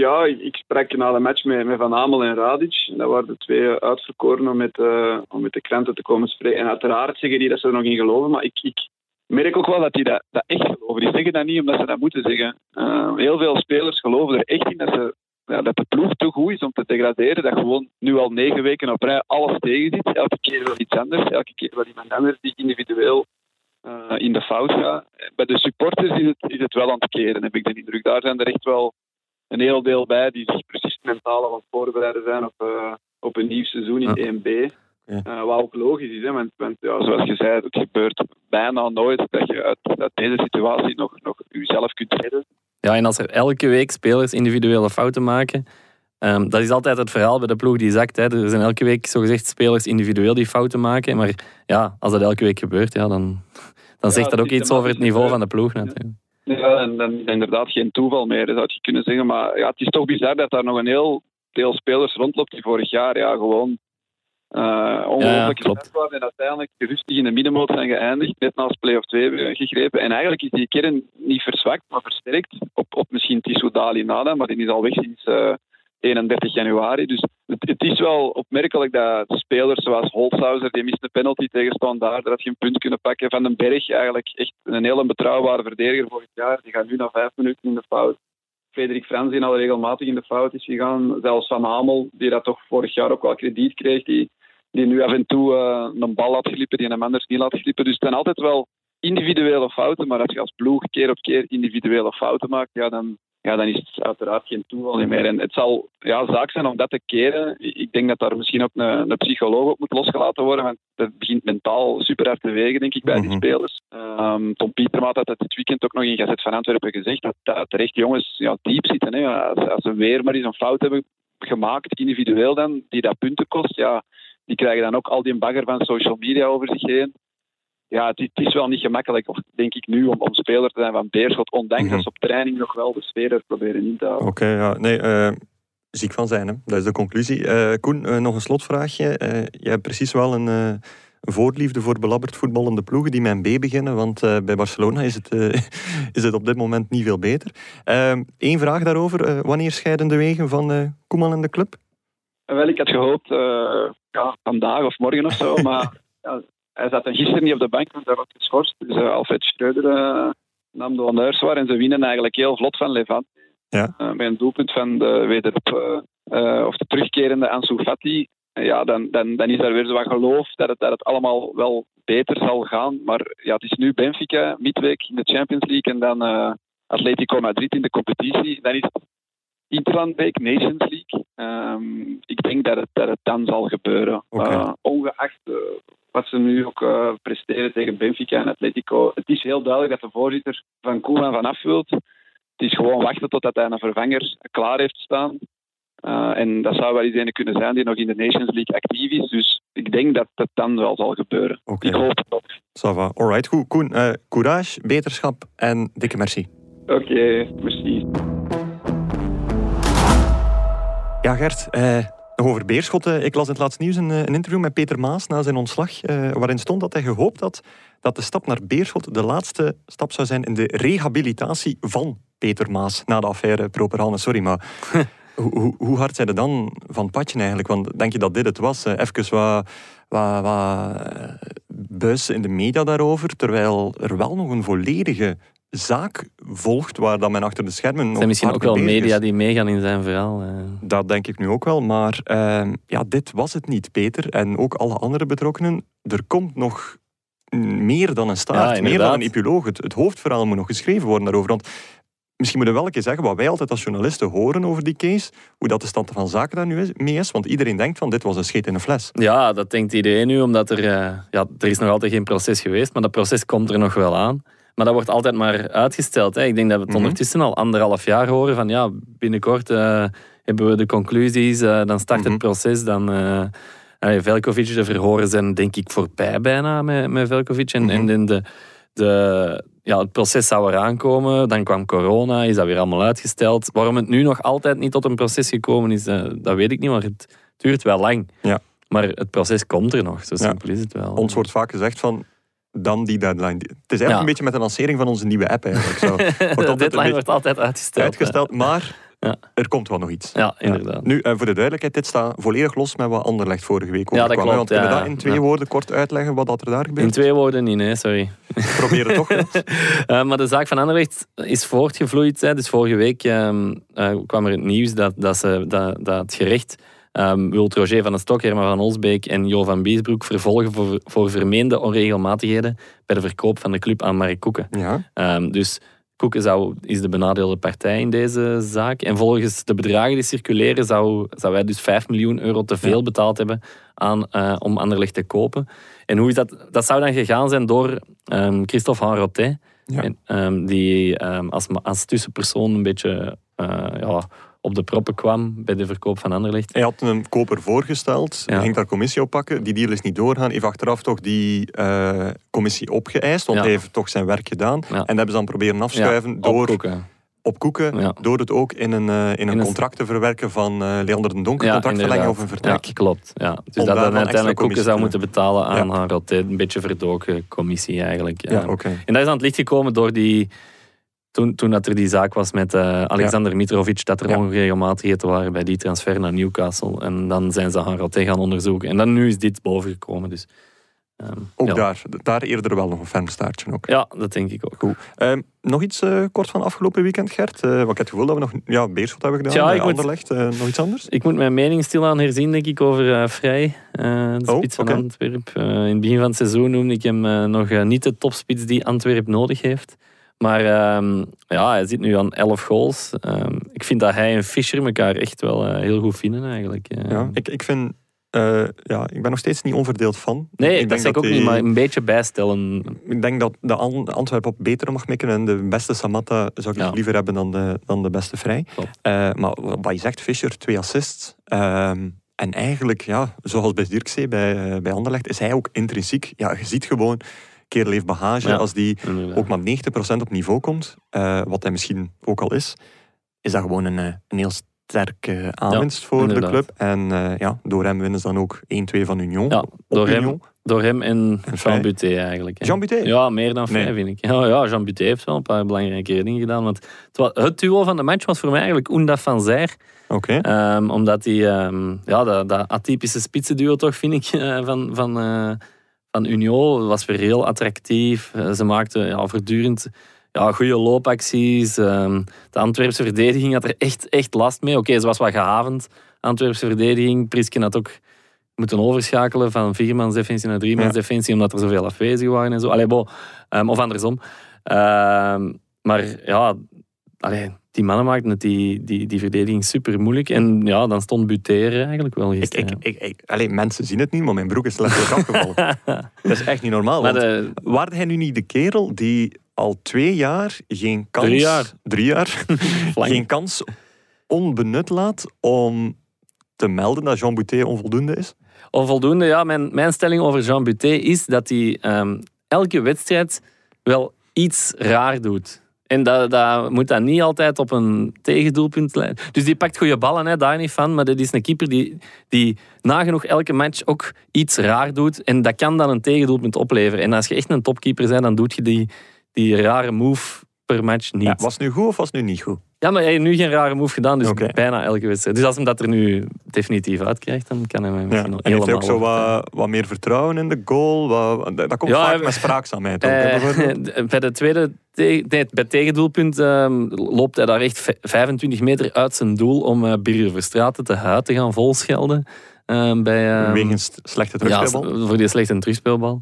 Ja, ik, ik sprak na de match met, met Van Amel en Radic. Dat waren de twee uitverkoren om met, eh, om met de kranten te komen spreken. En uiteraard zeggen die dat ze er nog in geloven, maar ik, ik merk ook wel dat die dat, dat echt geloven. Die zeggen dat niet omdat ze dat moeten zeggen. Eh, heel veel spelers geloven er echt in dat, ze, ja, dat de ploeg te goed is om te degraderen. Dat gewoon nu al negen weken op rij alles tegen zit. Elke keer wel iets anders. Elke keer wel iemand anders die individueel eh, in de fout gaat. Bij de supporters is het, is het wel aan het keren, heb ik de indruk. Daar zijn er echt wel een heel deel bij die zich precies mentaal aan het voorbereiden zijn op, eh, op een nieuw seizoen in Ja. 1B. Ja. Eh, wat ook logisch is, hè, want, want ja, zoals je zei, het gebeurt bijna nooit dat je uit, uit deze situatie nog, nog jezelf kunt redden. Ja, en als er elke week spelers individuele fouten maken, ehm, dat is altijd het verhaal bij de ploeg die zakt. Hè. Er zijn elke week zogezegd spelers individueel die fouten maken, maar ja, als dat elke week gebeurt, ja, dan, dan zegt dat ook iets over het niveau van de ploeg natuurlijk. Ja, en dan is inderdaad geen toeval meer, zou je kunnen zeggen. Maar ja, het is toch bizar dat daar nog een heel deel spelers rondloopt die vorig jaar ja, gewoon eh ongelooflijk sterk waren en uiteindelijk rustig in de middenmoot zijn geëindigd, net naast play-off 2 hebben gegrepen. En eigenlijk is die kern niet verzwakt, maar versterkt. Op, op misschien Tissou Dali nada, maar die is al weg sinds eh, 31 januari. Dus het, het is wel opmerkelijk dat spelers zoals Holzhauser, die mist een penalty tegen Standaard, dat had geen punt kunnen pakken. Van den Berg, eigenlijk echt een hele betrouwbare verdediger vorig jaar, die gaat nu na vijf minuten in de fout. Frederik Frans, die al regelmatig in de fout is gegaan. Zelfs Van Hamel, die dat toch vorig jaar ook wel krediet kreeg, die, die nu af en toe eh, een bal laat glippen die hem anders niet laat glippen. Dus het zijn altijd wel individuele fouten, maar als je als ploeg keer op keer individuele fouten maakt, ja, dan, ja, dan is het uiteraard geen toeval meer. En het zal ja, zaak zijn om dat te keren. Ik denk dat daar misschien ook een, een psycholoog op moet losgelaten worden, want dat begint mentaal super hard te wegen, denk ik, bij die Mhm. spelers. Ehm, Tom Pietermaat had het dit weekend ook nog in Gazet van Antwerpen gezegd, dat, dat terecht jongens ja, diep zitten. Hè. Als, als ze weer maar eens een fout hebben gemaakt, individueel dan, die dat punten kost, ja, die krijgen dan ook al die bagger van social media over zich heen. Ja, het, het is wel niet gemakkelijk, denk ik nu, om, om speler te zijn van Beerschot, ondanks Mhm. dat ze op training nog wel de sfeer er proberen in te houden. Oké, ja. Nee, eh, ziek van zijn, hè. dat is de conclusie. Eh, Koen, eh, nog een slotvraagje. Jij hebt precies wel een, voorliefde voor belabberd voetballende ploegen die met B beginnen, want bij Barcelona is het, (laughs) is het op dit moment niet veel beter. Eén vraag daarover. Wanneer scheiden de wegen van Koeman en de club? Wel, ik had gehoopt eh, ja, vandaag of morgen of zo, (laughs) maar ja, hij zat dan gisteren niet op de bank, want hij was geschorst. Dus eh, Alfred Schreuder eh, nam de honneurs waar en ze winnen eigenlijk heel vlot van Levant. Ja. Eh, bij een doelpunt van de wederop, of de terugkerende Ansu Fati. Ja, dan, dan, dan is daar weer zo wat geloof dat het, dat het allemaal wel beter zal gaan. Maar ja, het is nu Benfica, midweek in de Champions League en dan Atletico Madrid in de competitie. Dan is het Interlandweek, Nations League. Ehm, ik denk dat het, dat het dan zal gebeuren. Ongeacht wat ze nu ook eh, presteren tegen Benfica en Atletico. Het is heel duidelijk dat de voorzitter van Koeman vanaf wilt. Het is gewoon wachten totdat hij een vervanger klaar heeft staan. Eh, en dat zou wel eens een kunnen zijn die nog in de Nations League actief is. Dus ik denk dat het dan wel zal gebeuren. Ik hoop het ook. Ça va. Alright, goed. Koen, eh, courage, beterschap en dikke merci. Oké, merci. Ja, Gert, eh, nog over Beerschot. eh, ik las in het laatste nieuws een, eh, een interview met Peter Maas na zijn ontslag, eh, waarin stond dat hij gehoopt had dat de stap naar Beerschot de laatste stap zou zijn in de rehabilitatie van Peter Maas na de affaire Properhalne. Sorry, maar (laughs) hoe, hoe, hoe hard zijn er dan van het padje eigenlijk? Want denk je dat dit het was? Eh, even wat, wat, wat eh, buis in de media daarover, terwijl er wel nog een volledige zaak volgt waar dat men achter de schermen Er zijn misschien ook wel is. media die meegaan in zijn verhaal. eh. Dat denk ik nu ook wel. Maar ehm, ja, dit was het niet, Peter. En ook alle andere betrokkenen. Er komt nog meer dan een Ja, staart, meer dan een epiloog. Het, het hoofdverhaal moet nog geschreven worden daarover. Want misschien moeten we wel een keer zeggen wat wij altijd als journalisten horen over die case. Hoe dat de stand van zaken daar nu is, mee is. Want iedereen denkt van dit was een scheet in een fles. Ja, dat denkt iedereen nu, omdat er, eh, ja, er is nog altijd geen proces geweest, maar dat proces komt er nog wel aan. Maar dat wordt altijd maar uitgesteld. Hè. Ik denk dat we het Mhm. ondertussen al anderhalf jaar horen van ja, binnenkort eh, hebben we de conclusies, eh, dan start Mhm. het proces, dan... allee, Velkovic, de verhoren zijn denk ik voorbij bijna met, met Velkovic. En, Mhm. en de, de, ja, het proces zou eraan komen. Dan kwam corona, is dat weer allemaal uitgesteld. Waarom het nu nog altijd niet tot een proces gekomen is, dat weet ik niet, maar het duurt wel lang. Ja. Maar het proces komt er nog, zo simpel is het wel. Ons wordt vaak gezegd van dan die deadline. Het is eigenlijk Ja. een beetje met de lancering van onze nieuwe app eigenlijk. Zo. (laughs) Wordt deadline wordt altijd uitgesteld. uitgesteld, maar Ja. er komt wel nog iets. Ja, inderdaad. Nu, eh, voor de duidelijkheid, dit staat volledig los met wat Anderlecht vorige week Ja, dat overkwam. klopt, Want kunnen dat in twee woorden kort uitleggen wat dat er daar gebeurt? In twee woorden niet, nee, sorry. Probeer het toch. (laughs) Eh, maar de zaak van Anderlecht is voortgevloeid. Hè. Dus vorige week ehm, eh, kwam er het nieuws dat, dat, ze, dat, dat het gerecht ehm wil Roger van den Stok, Herman van Olsbeek en Jo van Biesbroek vervolgen voor, voor vermeende onregelmatigheden bij de verkoop van de club aan Mark Koeken. Ja. Ehm, dus Koeken zou, is de benadeelde partij in deze zaak. En volgens de bedragen die circuleren zou, zou wij dus 5 miljoen euro te veel betaald hebben aan, eh, om Anderlecht te kopen. En hoe is dat? Dat zou dan gegaan zijn door ehm, Christophe Hanrotet. Ja. Ehm, die ehm, als, als tussenpersoon een beetje eh, ja, op de proppen kwam bij de verkoop van Anderlecht. Hij had een koper voorgesteld, Ja. ging daar commissie op pakken. Die deal is niet doorgaan. Heeft achteraf toch die eh, commissie opgeëist, want Ja. hij heeft toch zijn werk gedaan. Ja. En dat hebben ze dan proberen afschuiven door, Op Koeken. op Koeken, Ja. door het ook in een, eh, in een een- contract te verwerken van eh Leander den Donker, Ja, contractverlenging of een vertrek. Ja, klopt. Ja. Dus dat dan uiteindelijk Koeken zou te- moeten betalen aan Ja. Hanrotet. Een beetje verdoken commissie eigenlijk. Ja. En dat is aan het licht gekomen door die... Toen, toen dat er die zaak was met eh, Alexander Mitrovic, dat er Ja. onregelmatigheden waren bij die transfer naar Newcastle. En dan zijn ze Hanrotet gaan onderzoeken. En dan nu is dit bovengekomen. Dus, ehm, Ook ja. daar, daar eerder wel nog een ferm staartje ook. Ja, dat denk ik ook. Goed. Ehm, nog iets eh, kort van afgelopen weekend, Gert? Eh, want ik heb het gevoel dat we nog... Ja, Beerschot hebben gedaan, ik moet- Anderlecht. Eh, nog iets anders? Ik moet mijn mening stilaan herzien, denk ik, over Vrij. de Oh, spits van. Antwerpen. Eh, in het begin van het seizoen noemde ik hem nog niet de topspits die Antwerpen nodig heeft. Maar ehm, ja, hij zit nu aan 11 goals. Ehm, ik vind dat hij en Fischer elkaar echt wel eh, heel goed vinden, eigenlijk. Eh, Ja, ik, ik vind... eh, ja, ik ben nog steeds niet onverdeeld van. Nee, ik dat zeg ik ook die- niet, maar een beetje bijstellen. Ik denk dat de An- Antwerpen op beter mag mikken. En de beste Samatta zou ik Ja. liever hebben dan de, dan de beste Vrij. Eh, maar wat je zegt, Fischer, twee assists. Ehm, en eigenlijk, ja, zoals bij Dirkzee, bij, bij Anderlecht, is hij ook intrinsiek. Ja, je ziet gewoon, kerel heeft bagage. Ja. Als die inderdaad. ook maar 90% op niveau komt, eh, wat hij misschien ook al is, is dat gewoon een, eh, een heel sterke aanwinst voor inderdaad. de club. En eh, ja, door hem winnen ze dan ook 1-2 van Union. Ja, door hem, door hem en. Jean Buté eigenlijk. hè. Jean Buté? Ja, meer dan Nee. vijf, vind ik. Ja, ja, Jean Buté heeft wel een paar belangrijke dingen gedaan. Want het, het duo van de match was voor mij eigenlijk Oendaf van Zijr. Oké. Ehm, omdat die, ehm, ja, dat, dat atypische spitsenduo toch, vind ik, eh, van, van, eh, van Union was weer heel attractief. Eh, ze maakten ja, voortdurend ja, goede loopacties. Ehm, de Antwerpse verdediging had er echt, echt last mee. Oké, ze was wat gehavend, Antwerpse verdediging. Prisken had ook moeten overschakelen van viermans defensie naar driemans Ja. defensie, omdat er zoveel afwezigen waren en zo. Allee, bo, ehm, of andersom. Ehm, maar ja, allee, die mannen maakten het die, die, die verdediging super moeilijk. En ja, dan stond Buteren eigenlijk wel gisteren. ik, ik, ik, allee, mensen zien het niet, maar mijn broek is letterlijk (laughs) afgevallen. (laughs) dat is echt niet normaal. maar want de, Waarde hij nu niet de kerel die al twee jaar geen kans... Drie jaar. Drie jaar. (laughs) Geen kans onbenut laat om te melden dat Jean Boutet onvoldoende is? onvoldoende, ja, mijn, mijn stelling over Jean Buté is dat hij ehm, elke wedstrijd wel iets raar doet. En dat, dat moet dan niet altijd op een tegendoelpunt leiden. Dus die pakt goede ballen, hè, daar niet van. Maar dat is een keeper die, die nagenoeg elke match ook iets raar doet. En dat kan dan een tegendoelpunt opleveren. En als je echt een topkeeper bent, dan doet je die, die rare move per match niet. Was het nu goed of was het nu niet goed? Ja, maar hij heeft nu geen rare move gedaan, dus bijna elke wedstrijd. Dus als hem dat er nu definitief uitkrijgt, dan kan hij mij Ja. misschien nog En heeft hij ook helemaal zo wat, wat meer vertrouwen in de goal? Wat, dat komt Ja, vaak hij- met spraakzaamheid. Ook, Eh, (laughs) bij de tweede nee, bij tegendoelpunt ehm, loopt hij daar echt v- 25 meter uit zijn doel om uh, Birger te huid te gaan volschelden. ehm, bij, ehm, Wegens slechte ja, terugspeelbal. voor die slechte terugspeelbal.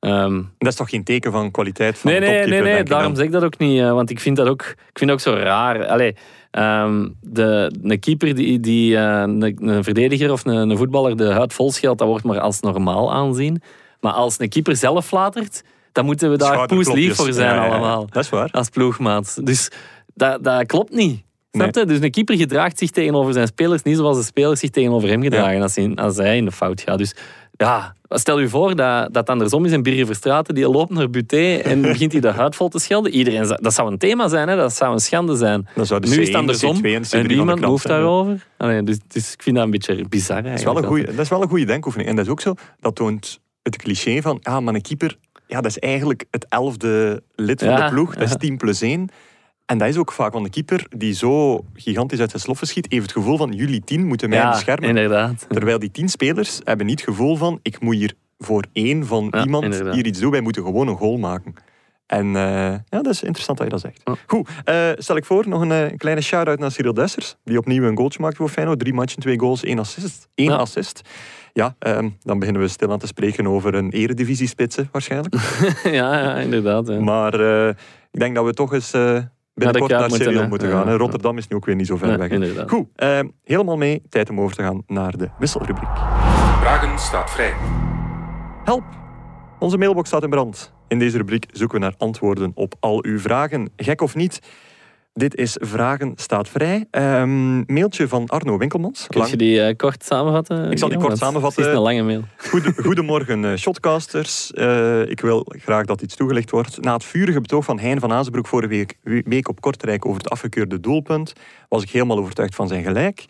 Ehm, Dat is toch geen teken van kwaliteit van nee, nee, nee, nee, daarom zeg ik dat ook niet. eh, want ik vind dat ook, ik vind dat ook zo raar. Allee, ehm, de, een keeper die, die eh, een, een verdediger of een, een voetballer de huid volschelt, dat wordt maar als normaal aanzien. Maar als een keeper zelf flatert, dan moeten we daar poeslief voor zijn Ja, ja, ja. allemaal. Dat is waar. Als ploegmaat. Dus dat, dat klopt niet. Snap je? Dus een keeper gedraagt zich tegenover zijn spelers niet zoals de spelers zich tegenover hem gedragen als, hij, als hij in de fout gaat. Dus Ja, stel je voor dat dat andersom is en Birger Verstraeten die loopt naar Buté en (laughs) begint hij de huid vol te schelden. Iedereen, dat zou een thema zijn, hè? dat zou een schande zijn. Nu C1, is het andersom de C2 en de C3 van en de niemand hoeft daarover. Allee, dus, dus ik vind dat een beetje bizar Dat is, wel een goeie, dat is wel een goede denkoefening. En dat is ook zo, dat toont het cliché van, ja, maar een keeper, ja, dat is eigenlijk het elfde lid van Ja, de ploeg. Dat is ja. 10 plus 1. En dat is ook vaak, want een keeper die zo gigantisch uit zijn sloffen schiet, heeft het gevoel van, jullie tien moeten mij Ja, beschermen. inderdaad. Terwijl die tien spelers hebben niet het gevoel van, ik moet hier voor één van Ja, iemand inderdaad. hier iets doen. Wij moeten gewoon een goal maken. En eh, ja, dat is interessant dat je dat zegt. Goed, eh, stel ik voor nog een eh, kleine shout-out naar Cyril Dessers, die opnieuw een goaltje maakte voor Feyenoord. Drie matchen, twee goals, één assist. Eén Ja. assist. Ja, ehm, dan beginnen we stilaan te spreken over een eredivisie-spitsen waarschijnlijk. (laughs) ja, ja, inderdaad. Ja. maar ik denk dat we toch eens binnenkort naar moeten, Cyril hè. moeten Ja, gaan. ja. Rotterdam is nu ook weer niet zo ver Ja, weg. inderdaad. Goed, eh, helemaal mee. Tijd om over te gaan naar de wisselrubriek. Vragen staat vrij. Help! Onze mailbox staat in brand. In deze rubriek zoeken we naar antwoorden op al uw vragen. Gek of niet, dit is Vragen staat vrij. Ehm, mailtje van Arno Winkelmans. Kun je die eh, kort samenvatten? Ik zal die kort samenvatten. Het is een lange mail. (laughs) Goede- Goedemorgen, eh, shotcasters. Eh, ik wil graag dat iets toegelicht wordt. Na het vurige betoog van Hein van Azenbroek vorige week, week op Kortrijk over het afgekeurde doelpunt, was ik helemaal overtuigd van zijn gelijk.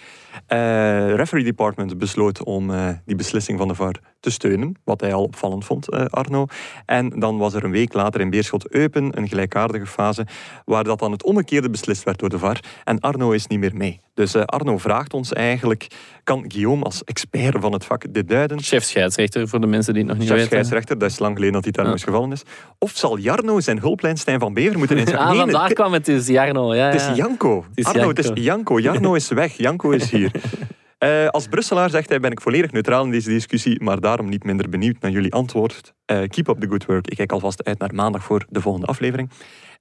Eh referee department besloot om eh, die beslissing van de VAR te steunen, wat hij al opvallend vond, eh, Arno. En dan was er een week later in Beerschot-Eupen een gelijkaardige fase, waar dat dan het omgekeerde beslist werd door de VAR. En Arno is niet meer mee. Dus Arno vraagt ons eigenlijk, kan Guillaume als expert van het vak dit duiden? Chef scheidsrechter voor de mensen die het nog niet Chef weten. scheidsrechter, dat is lang geleden dat hij daar nog Ja. eens gevallen is. Of zal Jarno zijn hulplijn Stijn van Bever moeten inzetten? (laughs) Ah, Nee, vandaar het, kwam het dus, Jarno. Ja, het is ja. Janko. is Arno, het is Janko. Janko. Jarno is weg. Janko is (laughs) hier. (laughs) Eh, als Brusselaar, zegt hij, ben ik volledig neutraal in deze discussie, maar daarom niet minder benieuwd naar jullie antwoord. Eh, keep up the good work. Ik kijk alvast uit naar maandag voor de volgende aflevering.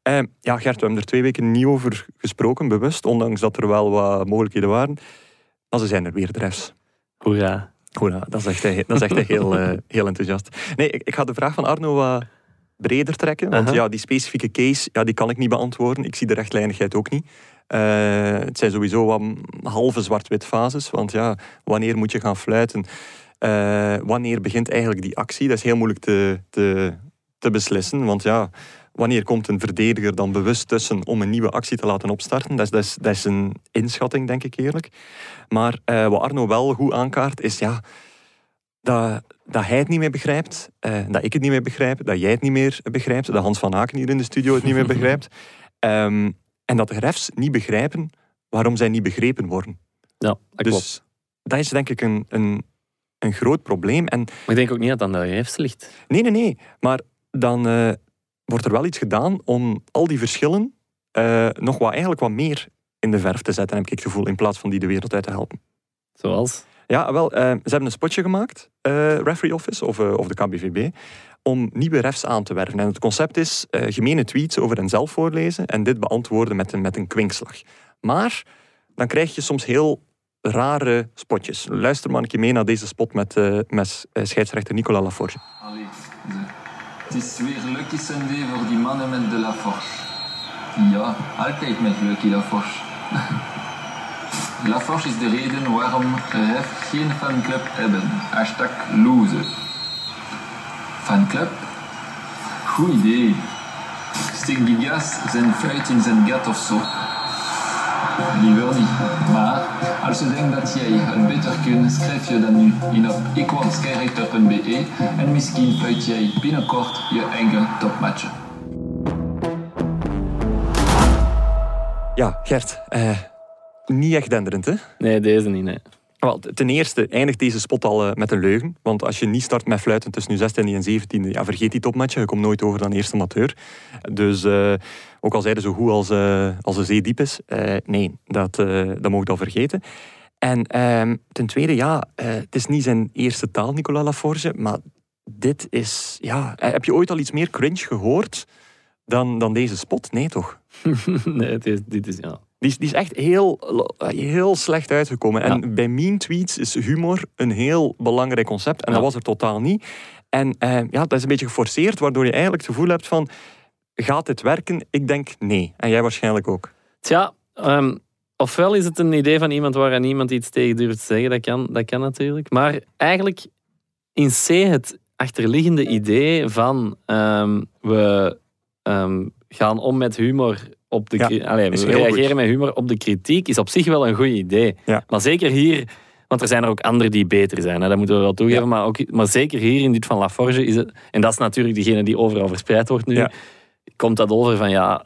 Eh, ja, Gert, we hebben er twee weken niet over gesproken, bewust, ondanks dat er wel wat mogelijkheden waren. Maar ze zijn er weer, de refs. Hoera. Hoera, dat zegt hij, dat zegt hij heel, heel enthousiast. Nee, ik, ik ga de vraag van Arno wat breder trekken. Want ja, die specifieke case, ja, die kan ik niet beantwoorden. Ik zie de rechtlijnigheid ook niet. Eh, het zijn sowieso wat halve zwart-wit fases. Want ja, wanneer moet je gaan fluiten? Eh, wanneer begint eigenlijk die actie? Dat is heel moeilijk te, te, te beslissen. Want ja, wanneer komt een verdediger dan bewust tussen om een nieuwe actie te laten opstarten? Dat is, dat is, dat is een inschatting, denk ik eerlijk. Maar eh, wat Arno wel goed aankaart, is ja, dat, dat hij het niet meer begrijpt, eh, dat ik het niet meer begrijp, dat jij het niet meer begrijpt, dat Hans van Aken hier in de studio het niet meer begrijpt. (laughs) Ehm, en dat de refs niet begrijpen waarom zij niet begrepen worden. Ja, dat klopt. Dus dat is denk ik een, een, een groot probleem. En Maar ik denk ook niet dat het aan de refs ligt. nee, nee, nee. Maar dan eh, wordt er wel iets gedaan om al die verschillen eh, nog wat, eigenlijk wat meer in de verf te zetten, heb ik het gevoel, in plaats van die de wereld uit te helpen. Zoals? Ja, wel, eh, ze hebben een spotje gemaakt, Referee Office of, of de KBVB, om nieuwe refs aan te werven. En het concept is eh, gemene tweets over henzelf voorlezen en dit beantwoorden met een, met een kwinkslag. Maar dan krijg je soms heel rare spotjes. Luister maar een keer mee naar deze spot met, eh, met eh, scheidsrechter Nicolas Laforge. Allee, het is weer Lucky Sunday voor die mannen met de Laforge. Ja, altijd met Lucky Laforge. (laughs) Laforge is de reden waarom RF geen fanclub hebben. Hashtag loser. Fanclub? Goed idee. Steek die gas zijn fuit in zijn gat of zo. Liever niet. Maar als je denkt dat jij het beter kunt, schrijf je dan nu in op ikwordskyrechter.be en misschien fluit jij binnenkort je eigen topmatchen. Ja, Gert, eh, niet echt denderend, hè? Nee, deze niet. Nee. Wel, ten eerste eindigt deze spot al eh, met een leugen. Want als je niet start met fluiten tussen je 16e en 17e, ja, vergeet die topmatchen. Je komt nooit over dan eerste amateur. Dus eh, ook al zeiden zo goed als, eh, als de zee diep is, nee, dat, dat we al vergeten. En ehm, ten tweede, ja, het is niet zijn eerste taal, Nicolas Laforge, maar dit is, ja, heb je ooit al iets meer cringe gehoord dan, dan deze spot? Nee, toch? (laughs) nee, het is, dit is... Ja. Die is, die is echt heel, heel slecht uitgekomen. En bij mean tweets is humor een heel belangrijk concept. En Ja. dat was er totaal niet. En eh, ja, dat is een beetje geforceerd, waardoor je eigenlijk het gevoel hebt van... Gaat dit werken? Ik denk nee. En jij waarschijnlijk ook. Tja, ehm, ofwel is het een idee van iemand waar niemand iets tegen durft te zeggen. Dat kan, dat kan natuurlijk. Maar eigenlijk in C het achterliggende idee van ehm, we ehm, gaan om met humor op de Ja, Allee, we reageren goed. met humor op de kritiek is op zich wel een goed idee. Ja. Maar zeker hier, want er zijn er ook anderen die beter zijn, hè, dat moeten we wel toegeven. Ja. Maar, ook, maar zeker hier in dit van Laforge is het, en dat is natuurlijk diegene die overal verspreid wordt nu, komt dat over van ja,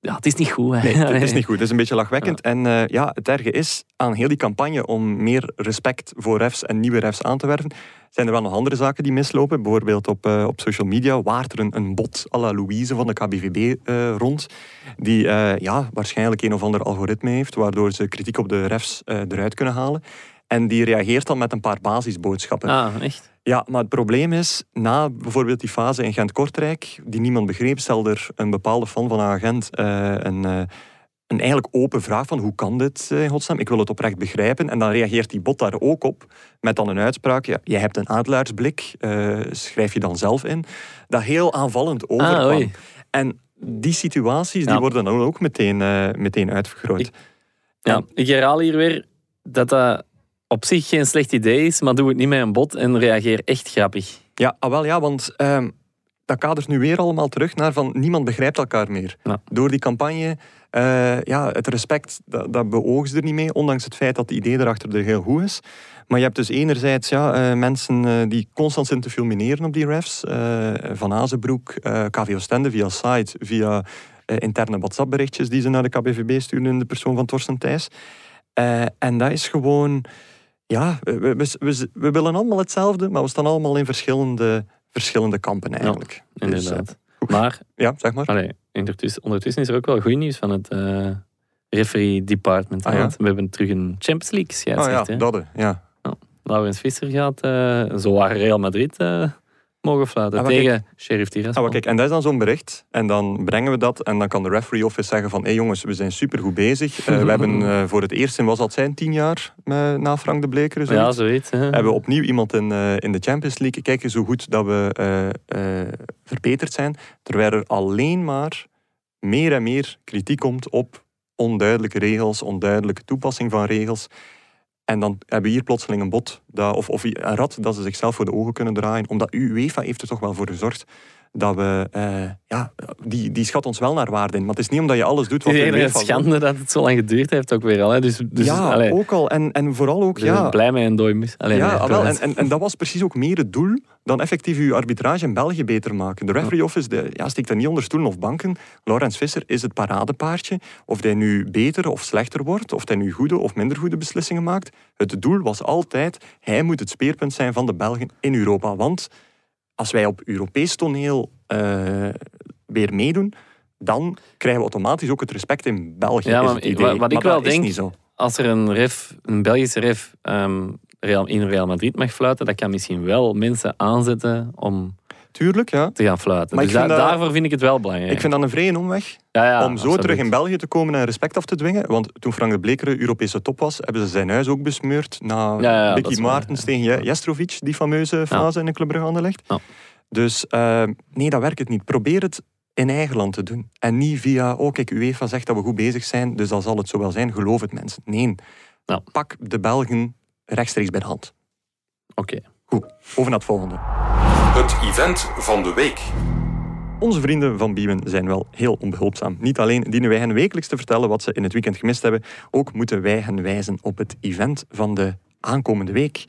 ja, het is niet goed. Hè. Nee, het is (laughs) niet goed. Het is een beetje lachwekkend. En eh, ja, het erge is aan heel die campagne om meer respect voor refs en nieuwe refs aan te werven, zijn er wel nog andere zaken die mislopen. Bijvoorbeeld op, eh, op social media waart er een, een bot à la Louise van de KBVB eh, rond, die eh, ja, waarschijnlijk een of ander algoritme heeft, waardoor ze kritiek op de refs eruit kunnen halen. En die reageert dan met een paar basisboodschappen. Ah, echt? Ja, maar het probleem is, na bijvoorbeeld die fase in Gent-Kortrijk, die niemand begreep, stelde er een bepaalde fan van een agent een, een eigenlijk open vraag van hoe kan dit eh, in godsnaam? Ik wil het oprecht begrijpen. En dan reageert die bot daar ook op met dan een uitspraak. Ja, jij hebt een adelaarsblik, eh, schrijf je dan zelf in. Dat heel aanvallend overkwam. Ah, oei. en die situaties die worden dan ook meteen, eh, meteen uitvergroot. Ik- Ja, ik herhaal hier weer dat dat op zich geen slecht idee is, maar doe het niet met een bot en reageer echt grappig. Ja, ah, wel ja, want ehm, dat kadert nu weer allemaal terug naar van niemand begrijpt elkaar meer. Ja. Door die campagne, eh, ja, het respect, dat, dat beogen ze er niet mee, ondanks het feit dat het idee erachter er heel goed is. Maar je hebt dus enerzijds ja, eh, mensen eh, die constant zitten te fulmineren op die refs. van Azenbroek, eh KV Oostende via site, via interne WhatsApp-berichtjes die ze naar de KBVB sturen in de persoon van Torsten Thijs. En dat is gewoon... Ja, we, we, we, we willen allemaal hetzelfde, maar we staan allemaal in verschillende, verschillende kampen eigenlijk. Dus, Inderdaad. maar ja, zeg maar. allee, ondertussen, ondertussen is er ook wel goed nieuws van het eh, referee department. Ah, ja? we hebben terug een Champions League scheidsrechter. ja, dat ja. Laurens Visser gaat eh zo waar Real Madrid eh, mogen fluiten Ah, tegen Sheriff Tiraspol. Ah, kijk, en dat is dan zo'n bericht. En dan brengen we dat. En dan kan de referee office zeggen van... Hé hey jongens, we zijn supergoed bezig. Eh, we hebben (laughs) eh, voor het eerst in, was dat zijn, tien jaar eh, na Frank de Bleker. ja, zoiets. Hè. hebben we opnieuw iemand in, in de Champions League. Kijk eens hoe goed dat we verbeterd zijn. Terwijl er alleen maar meer en meer kritiek komt op onduidelijke regels, onduidelijke toepassing van regels. En dan hebben we hier plotseling een bot, dat, of, of een rad dat ze zichzelf voor de ogen kunnen draaien. Omdat UEFA heeft er toch wel voor gezorgd dat we... eh, ja, die, die schat ons wel naar waarde in. Maar het is niet omdat je alles doet Het wat is een UEFA wil. schande dat het zo lang geduurd heeft ook weer al. Hè. Dus, dus ja, allee, ook al. En, en vooral ook... zijn Ja, blij met een dooi mis. Allee, ja, nee, wel, en, en, en dat was precies ook meer het doel dan effectief uw arbitrage in België beter maken. De referee office de, ja, steekt dat niet onder stoelen of banken. Laurens Visser is het paradepaardje. Of hij nu beter of slechter wordt, of hij nu goede of minder goede beslissingen maakt. Het doel was altijd, hij moet het speerpunt zijn van de Belgen in Europa. Want als wij op Europees toneel eh, weer meedoen, dan krijgen we automatisch ook het respect in België. Ja, maar idee. wat- wat ik wel denk- niet zo. Als er een, ref, een Belgische ref ehm, in Real Madrid mag fluiten, dat kan misschien wel mensen aanzetten om Tuurlijk, ja. te gaan fluiten. Maar dus ik vind da- dat- daarvoor vind ik het wel belangrijk. Ik vind dat een vrije omweg. ja, ja, om zo absoluut. terug in België te komen en respect af te dwingen. Want toen Frank de Bleker Europese top was, hebben ze zijn huis ook besmeurd na Ja, Bicky waar, Maartens ja. tegen Jestrovic, die fameuze fase in de Club Brugge. Ja. Dus eh, nee, dat werkt het niet. Probeer het in eigen land te doen. En niet via, oh kijk, UEFA zegt dat we goed bezig zijn, dus dan zal het zo wel zijn. Geloof het mensen. Nee, pak de Belgen rechtstreeks bij de hand. Oké. Goed, over naar het volgende. Het event van de week. Onze vrienden van Biewen zijn wel heel onbehulpzaam. Niet alleen dienen wij hen wekelijks te vertellen wat ze in het weekend gemist hebben, ook moeten wij hen wijzen op het event van de aankomende week.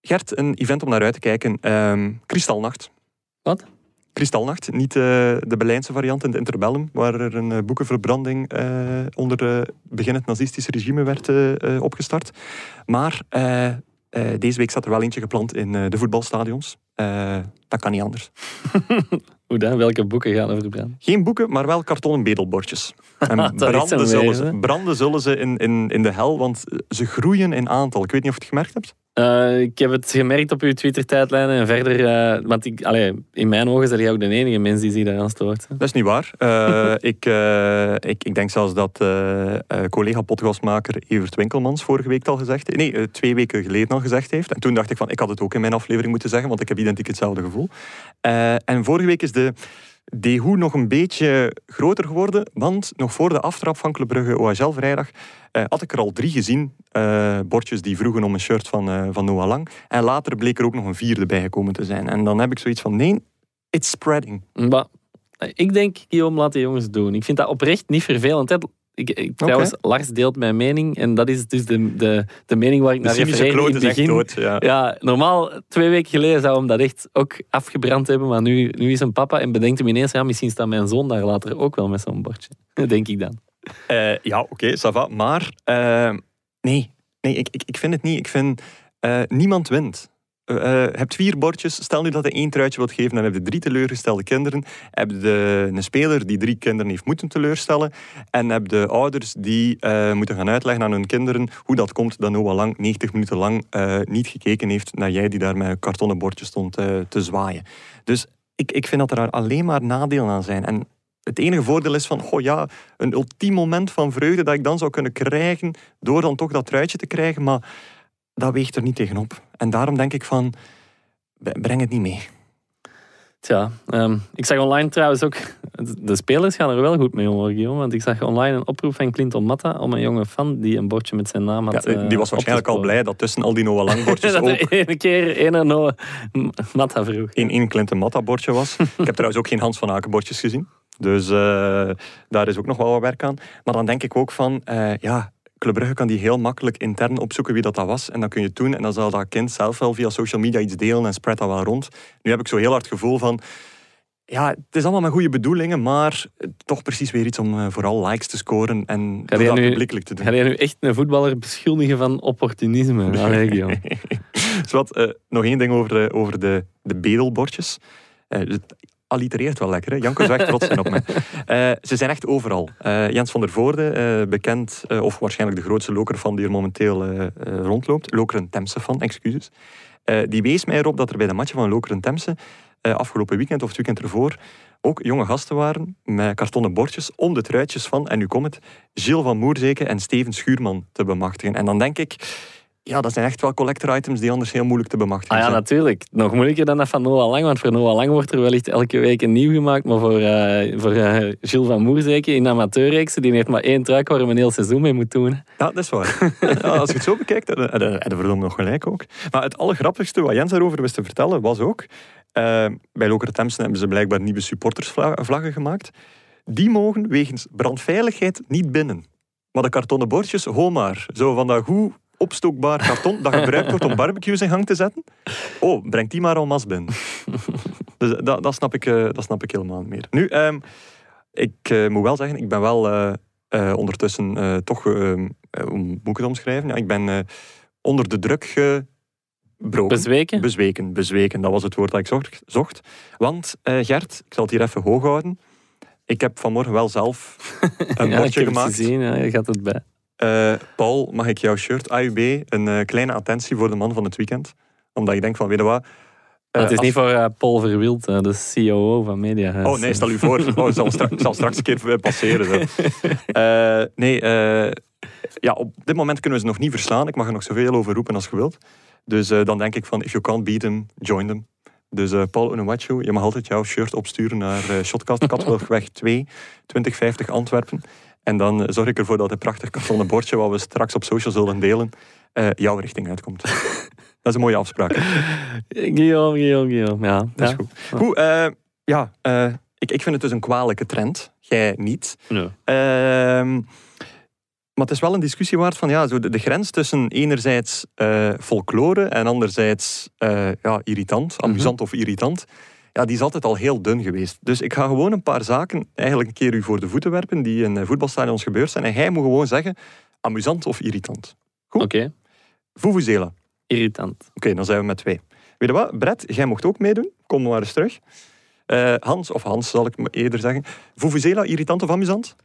Gert, een event om naar uit te kijken. ehm Kristalnacht. Wat? Kristalnacht, niet eh, de Berlijnse variant in de Interbellum, waar er een eh, boekenverbranding eh, onder eh, beginnend nazistische regime werd opgestart. Maar eh, deze week staat er wel eentje gepland in eh, de voetbalstadions. Eh, dat kan niet anders. (laughs) Hoe dan? Welke boeken gaan er verbranden? Geen boeken, maar wel kartonnen bedelbordjes. En (laughs) branden zullen, ze, branden zullen ze in, in, in de hel, want ze groeien in aantal. Ik weet niet of je het gemerkt hebt. Eh, ik heb het gemerkt op uw Twitter-tijdlijn en verder, eh, want ik, allee, in mijn ogen is jij ook de enige mens die zich daaraan stoort. hè. Dat is niet waar. Eh, (laughs) ik, ik, ik denk zelfs dat collega-podcastmaker Evert Winkelmans vorige week al gezegd heeft. Nee, twee weken geleden al gezegd heeft. En toen dacht ik van, ik had het ook in mijn aflevering moeten zeggen, want ik heb identiek hetzelfde gevoel. En vorige week is de Dehoe nog een beetje groter geworden, want nog voor de aftrap van Club OHL vrijdag eh, had ik er al drie gezien, eh, bordjes die vroegen om een shirt van, eh, van Noah Lang. En later bleek er ook nog een vierde bijgekomen te zijn. En dan heb ik zoiets van, nee, it's spreading. Maar ik denk, Guillaume, laat de jongens doen. Ik vind dat oprecht niet vervelend. Ik, ik, trouwens, Lars deelt mijn mening. En dat is dus de, de, de mening waar ik De naar refereerde in het begin. dood. Ja. Ja, normaal, twee weken geleden zou hem dat echt ook afgebrand hebben. Maar nu, nu is een papa en bedenkt hem ineens, ja, misschien staat mijn zoon daar later ook wel met zo'n bordje. (laughs) Denk ik dan. Eh, ja, oké, ça va. Maar eh, nee, nee ik, ik, ik vind het niet. Ik vind eh, niemand wint. Je hebt vier bordjes. Stel nu dat je één truitje wilt geven, dan heb je drie teleurgestelde kinderen. Heb je een speler die drie kinderen heeft moeten teleurstellen. En heb de ouders die eh, moeten gaan uitleggen aan hun kinderen hoe dat komt dat Noah Lang 90 minuten lang niet gekeken heeft naar jij die daar met een kartonnen bordje stond te zwaaien. Dus ik, ik vind dat er alleen maar nadelen aan zijn. En het enige voordeel is van, goh ja, een ultiem moment van vreugde dat ik dan zou kunnen krijgen door dan toch dat truitje te krijgen, maar dat weegt er niet tegenop. En daarom denk ik van, breng het niet mee. Tja, ehm, ik zag online trouwens ook, de spelers gaan er wel goed mee om, Guillaume. Want ik zag online een oproep van Clinton Matta om een jonge fan die een bordje met zijn naam had Ja, eh, die was waarschijnlijk al blij dat tussen al die Noah Lang (laughs) bordjes dat ook er ene keer ene Noah Matta vroeg. één één Clinton Matta bordje was. (laughs) ik heb trouwens ook geen Hans van Aken bordjes gezien. Dus eh, daar is ook nog wel wat werk aan. Maar dan denk ik ook van, eh, ja, Club Brugge kan die heel makkelijk intern opzoeken wie dat, dat was. En dan kun je het doen. En dan zal dat kind zelf wel via social media iets delen en spread dat wel rond. Nu heb ik zo heel hard het gevoel van... Ja, het is allemaal met goede bedoelingen, maar toch precies weer iets om eh, vooral likes te scoren en dat nu- publiekelijk te doen. Ga jij nu echt een voetballer beschuldigen van opportunisme? (laughs) Allee, Guillaume. Zwat, eh, nog één ding over, eh, over de, de bedelbordjes. Eh, allitereert wel lekker, hè? Janko echt trots zijn op mij. (laughs) Eh, ze zijn echt overal. Eh, Jens van der Voorde, eh, bekend, of waarschijnlijk de grootste lokerfan die er momenteel rondloopt. Lokeren Temse fan, excuses. Die wees mij erop dat er bij de matchen van Lokeren Temse afgelopen weekend of het weekend ervoor ook jonge gasten waren met kartonnen bordjes om de truitjes van, en nu komt het, Gilles van Moerzeke en Steven Schuurman te bemachtigen. En dan denk ik, ja, dat zijn echt wel collector items die anders heel moeilijk te bemachtigen Ah ja, zijn. natuurlijk. Nog moeilijker dan dat van Noah Lang. Want voor Noah Lang wordt er wellicht elke week een nieuw gemaakt. Maar voor, eh voor eh, Gilles van Moerzeke in amateurreeksen, die heeft maar één truik waar hij een heel seizoen mee moet doen. Ja, dat is waar. (laughs) Ja, als je het zo bekijkt, heb je- heb je nog gelijk ook. Maar het allergrappigste wat Jens daarover wist te vertellen, was ook... eh, bij Lokeren Temsen hebben ze blijkbaar nieuwe supportersvlaggen gemaakt. Die mogen wegens brandveiligheid niet binnen. Maar de kartonnen bordjes, ho maar. Zo van dat goed opstookbaar karton dat gebruikt wordt om barbecues in gang te zetten. Oh, breng die maar al mas binnen. Dus dat, dat, snap ik, eh, dat snap ik helemaal niet meer. Nu, ehm, ik eh, moet wel zeggen, ik ben wel eh, ondertussen toch, ehm, eh, hoe moet ik het omschrijven? Ja, ik ben onder de druk gebroken. Bezweken? Bezweken, bezweken, dat was het woord dat ik zocht. zocht. Want Gert, ik zal het hier even hoog houden. Ik heb vanmorgen wel zelf (laughs) een ja, bordje gemaakt. gezien. Ja, je gaat het bij. Eh, Paul, mag ik jouw shirt AUB? Een eh, kleine attentie voor de man van het weekend. Omdat ik denk van, weet je wat? eh, het is als- niet voor Paul Verwild, de COO van Media. Oh nee, stel u voor. Oh, zal, straks, zal straks een keer passeren. Zo. (laughs) Nee, ja, op dit moment kunnen we ze nog niet verslaan. Ik mag er nog zoveel over roepen als je wilt. Dus dan denk ik van, if you can't beat them, join them. Dus eh, Paul Unuwachu, je mag altijd jouw shirt opsturen naar eh Shotcast Katwilgweg 2, 2050 Antwerpen. En dan eh, zorg ik ervoor dat het prachtig kartonnen bordje, wat we straks op social zullen delen, eh, jouw richting uitkomt. (laughs) Dat is een mooie afspraak. Guillaume, Guillaume, Guillaume. Ja, Dat is ja. goed. Goed, eh, ja, ik, ik vind het dus een kwalijke trend. Jij niet. Ehm, maar het is wel een discussie waard van ja, zo de, de grens tussen enerzijds folklore en anderzijds ja, irritant, amusant of irritant. Ja, die is altijd al heel dun geweest. Dus ik ga gewoon een paar zaken eigenlijk een keer u voor de voeten werpen die in eh, voetbalstadions gebeurd zijn. En jij moet gewoon zeggen, amusant of irritant. Goed. Oké, Vuvuzela. Oké, irritant. dan zijn we met twee. Weet je wat, Brett, jij mocht ook meedoen. Kom maar eens terug. Eh, Hans, of Hans zal ik eerder zeggen. Vuvuzela, irritant of amusant?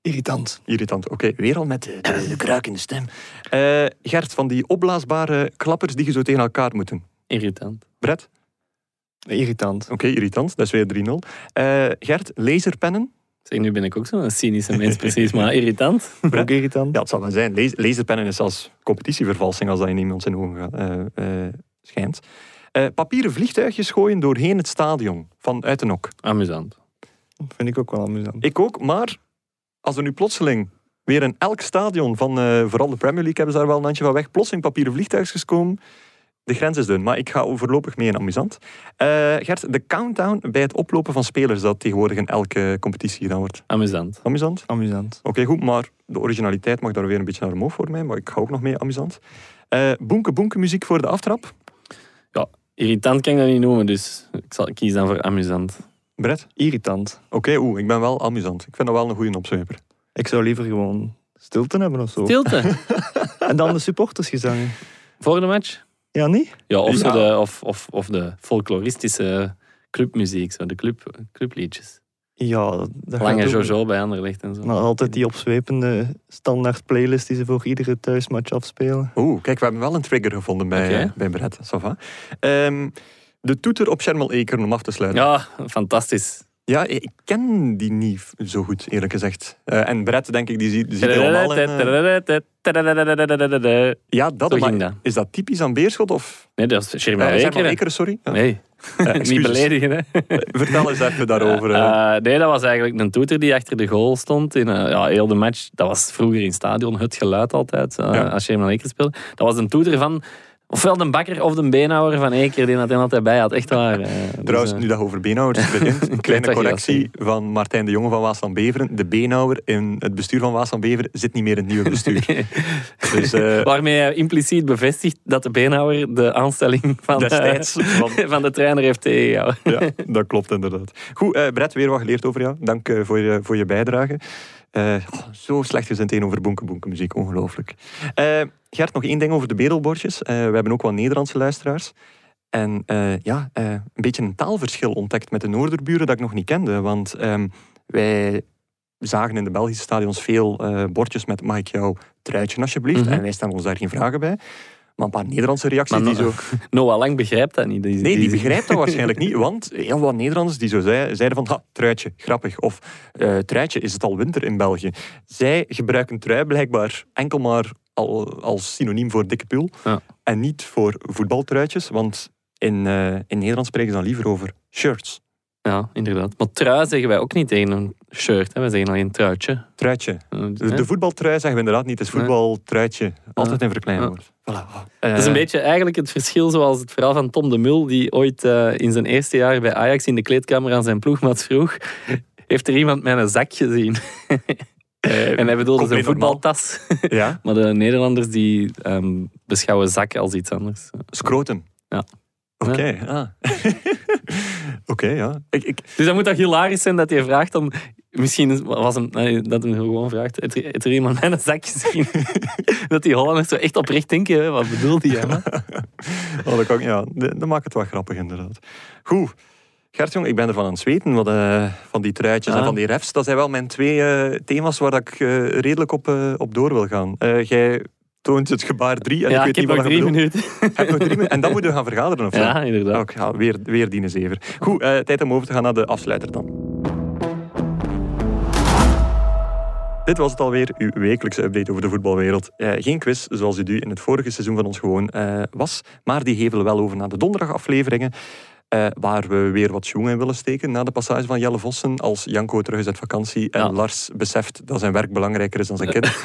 Irritant. Irritant. Oké, weer al met de, de, de kruikende stem. Eh, Gert, van die opblaasbare klappers die je zo tegen elkaar moet doen. Irritant. Brett? Irritant. Oké, irritant. Dat is weer 3-0. Eh, Gert, laserpennen? Zeg, nu ben ik ook zo'n cynische mens, precies. Maar irritant. (laughs) Ook irritant. Ja, het zal wel zijn. Las- Laserpennen is als competitievervalsing als dat in iemand zijn ogen gaat, eh, eh, schijnt. Eh, papieren vliegtuigjes gooien doorheen het stadion van uit de nok. Amusant. Dat vind ik ook wel amusant. Ik ook, maar als er nu plotseling weer in elk stadion van eh, vooral de Premier League hebben ze daar wel een handje van weg, plotseling papieren vliegtuigjes komen. De grens is dun, maar ik ga voorlopig mee in amusant. Eh, Gert, de countdown bij het oplopen van spelers dat tegenwoordig in elke competitie gedaan wordt. Amusant. Amusant? Amusant. Oké, goed, maar de originaliteit mag daar weer een beetje naar omhoog voor mij, maar ik ga ook nog mee amusant. Eh boenke boenke muziek voor de aftrap. Irritant kan ik dat niet noemen, dus ik zal kiezen dan voor amusant. Brett? Irritant. Oké, oeh, ik ben wel amusant. Ik vind dat wel een goede opzweper. Ik zou liever gewoon stilte hebben of zo. Stilte. (laughs) En dan de supportersgezangen. voor de match? Ja, niet? Ja, of, zo de, of, of, of de folkloristische clubmuziek, zo de club, clubliedjes. Ja, dat Lange. Jojo bij Anderlecht en zo. Maar altijd die opzwepende standaard playlist die ze voor iedere thuismatch afspelen. Oeh, kijk, we hebben wel een trigger gevonden bij, eh, bij Brett. Ehm, de toeter op Shermel Ekeren om af te sluiten. Ja, fantastisch. Ja, ik ken die niet zo goed, eerlijk gezegd. Eh, en Brett, denk ik, die ziet, die ziet helemaal in... eh, Ja, dat, maar dat. Is dat typisch aan Beerschot? Of... Nee, dat is Sherman Ekeren. Ekeren, sorry. Ja. Nee, Eh, (laughs) niet beledigen. Hè. (laughs) Vertel eens even daarover. nee, dat was eigenlijk een toeter die achter de goal stond. In, ja, heel de match. Dat was vroeger in het stadion het geluid altijd, Ja. als Sherman Ekeren speelde. Dat was een toeter van ofwel de bakker of de beenhouwer van Eker, die dat altijd bij had. Echt waar. eh. Dus, Trouwens, eh, nu dat over beenhouwers begint, (laughs) een kleine correctie van Martijn de Jonge van Waas van Beveren. De beenhouwer in het bestuur van Waas van Beveren zit niet meer in het nieuwe bestuur. (laughs) dus eh, Waarmee hij impliciet bevestigt dat de beenhouwer de aanstelling van, destijds... Van, (laughs) van de trainer heeft tegengehouden. ja, dat klopt inderdaad. Goed, eh Brett, weer wat geleerd over jou. Dank voor, je, voor je bijdrage. Oh, zo slecht gezind tegenover muziek, ongelooflijk. Eh, Gert, nog één ding over de bedelbordjes. Eh, we hebben ook wel Nederlandse luisteraars. En ja, een beetje een taalverschil ontdekt met de Noorderburen dat ik nog niet kende. Want ehm, wij zagen in de Belgische stadions veel bordjes met mag ik jouw truitje alsjeblieft? Mhm. En wij stellen ons daar geen vragen bij. Maar een paar Nederlandse reacties Maar die no- zo... (laughs) Noah Lang begrijpt dat niet. Die, Nee, die begrijpt dat waarschijnlijk niet, (laughs) want heel wat Nederlanders die zo zei- zeiden van, ha, truitje, grappig. Of, eh truitje, is het al winter in België? Zij gebruiken trui blijkbaar enkel maar al, als synoniem voor dikke pul. Ja. En niet voor voetbaltruitjes, want in, eh, in Nederland spreken ze dan liever over shirts. Ja, inderdaad. Maar trui zeggen wij ook niet tegen een shirt. Hè. Wij zeggen alleen truitje. Truitje. Eh, De, voetbaltrui zeggen we inderdaad niet, het is voetbaltruitje. Altijd in verklein Ja. Voilà. Dat is een beetje eigenlijk het verschil zoals het verhaal van Tom de Mul, die ooit eh, in zijn eerste jaar bij Ajax in de kleedkamer aan zijn ploegmaat vroeg, heeft er iemand een zak gezien? (laughs) en hij bedoelde zijn voetbaltas. Ja, (laughs) Maar de Nederlanders die ehm, beschouwen zak als iets anders. scrotum. Ja. Oké, ah. (laughs) Oké, ja. Ik, ik, Dus dan moet dat hilarisch zijn dat hij vraagt om... Misschien was hem, nee, dat hij gewoon vraagt, heeft er, er iemand een zak gezien? (laughs) dat die Hollanders zo echt oprecht denken, hè, wat bedoelt hij? (laughs) Oh, dat, kan, ja, dat dat maakt het wel grappig, inderdaad. Goed. Gert, jong, ik ben ervan aan het zweten. Wat, eh, van die truitjes en Ah. van die refs. Dat zijn wel mijn twee eh, thema's waar ik eh, redelijk op, op door wil gaan. Jij toont het gebaar drie. En ja, ik weet heb niet nog wat drie minuten. Heb nog drie minuten. En dan moeten we gaan vergaderen, of (laughs) zo? Ja, inderdaad. Ook, ja, weer, weer dienen zever. Goed, tijd om over te gaan naar de afsluiter dan. Dit was het alweer, uw wekelijkse update over de voetbalwereld. Eh, geen quiz, zoals u die in het vorige seizoen van ons gewoon eh, was. Maar die hevelen wel over naar de donderdagafleveringen. eh, waar we weer wat schoen in willen steken na de passage van Jelle Vossen. Als Janko terug is uit vakantie en Ja. Lars beseft dat zijn werk belangrijker is dan zijn kind. (laughs)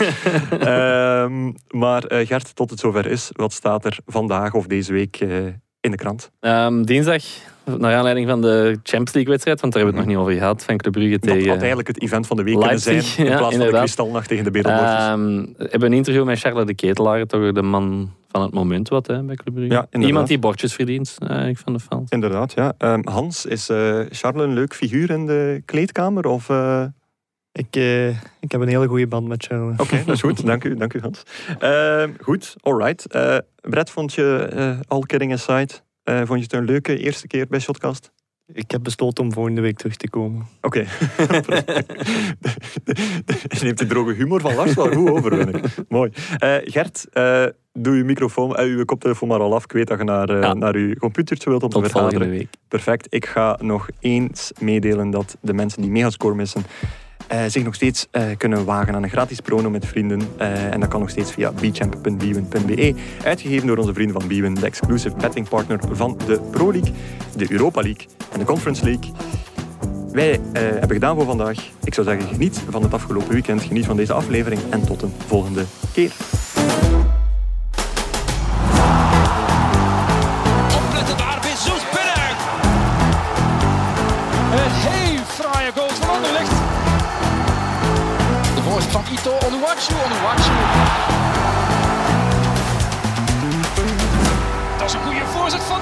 Ehm, maar Gert, tot het zover is, wat staat er vandaag of deze week in de krant? Ehm, dinsdag, naar aanleiding van de Champions League wedstrijd, want daar hebben we het nog niet over gehad, van Club Brugge Dat had tegen... eigenlijk het event van de week kunnen zijn. In ja, plaats van de kristalnacht tegen de Bedelbordjes. Ehm, we hebben een interview met Charlotte de Ketelaar, toch de man van het moment wat hè, bij Club Brugge. Ja. Iemand die bordjes verdient, eigenlijk van de fans. Inderdaad, ja. Ehm, Hans, is eh Charles een leuk figuur in de kleedkamer? Of, eh, Ik, eh, ik heb een hele goede band met Charles. Oké, dat is goed. (laughs) Dank u, dank u Hans. Ehm, goed, alright. Eh Brett, vond je, eh all kidding aside, eh, vond je het een leuke eerste keer bij Shotcast? Ik heb besloten om volgende week terug te komen. Oké. (laughs) (laughs) Je neemt de droge humor van Lars wel goed over, vind ik. Mooi. Eh, Gert, eh, doe je microfoon, uw koptelefoon maar al af. Ik weet dat je naar, eh, Ja. naar uw computertje wilt om te Tot volgende vergaderen. week. Perfect. Ik ga nog eens meedelen dat de mensen die Megascore missen eh, zich nog steeds eh, kunnen wagen aan een gratis prono met vrienden. Eh, en dat kan nog steeds via bchamp.bwin.be. Uitgegeven door onze vrienden van Bwin, de exclusive betting partner van de Pro League, de Europa League en de Conference League. wij hebben gedaan voor vandaag. Ik zou zeggen, geniet van het afgelopen weekend, geniet van deze aflevering en tot een volgende keer. Dat is een goede voorzet van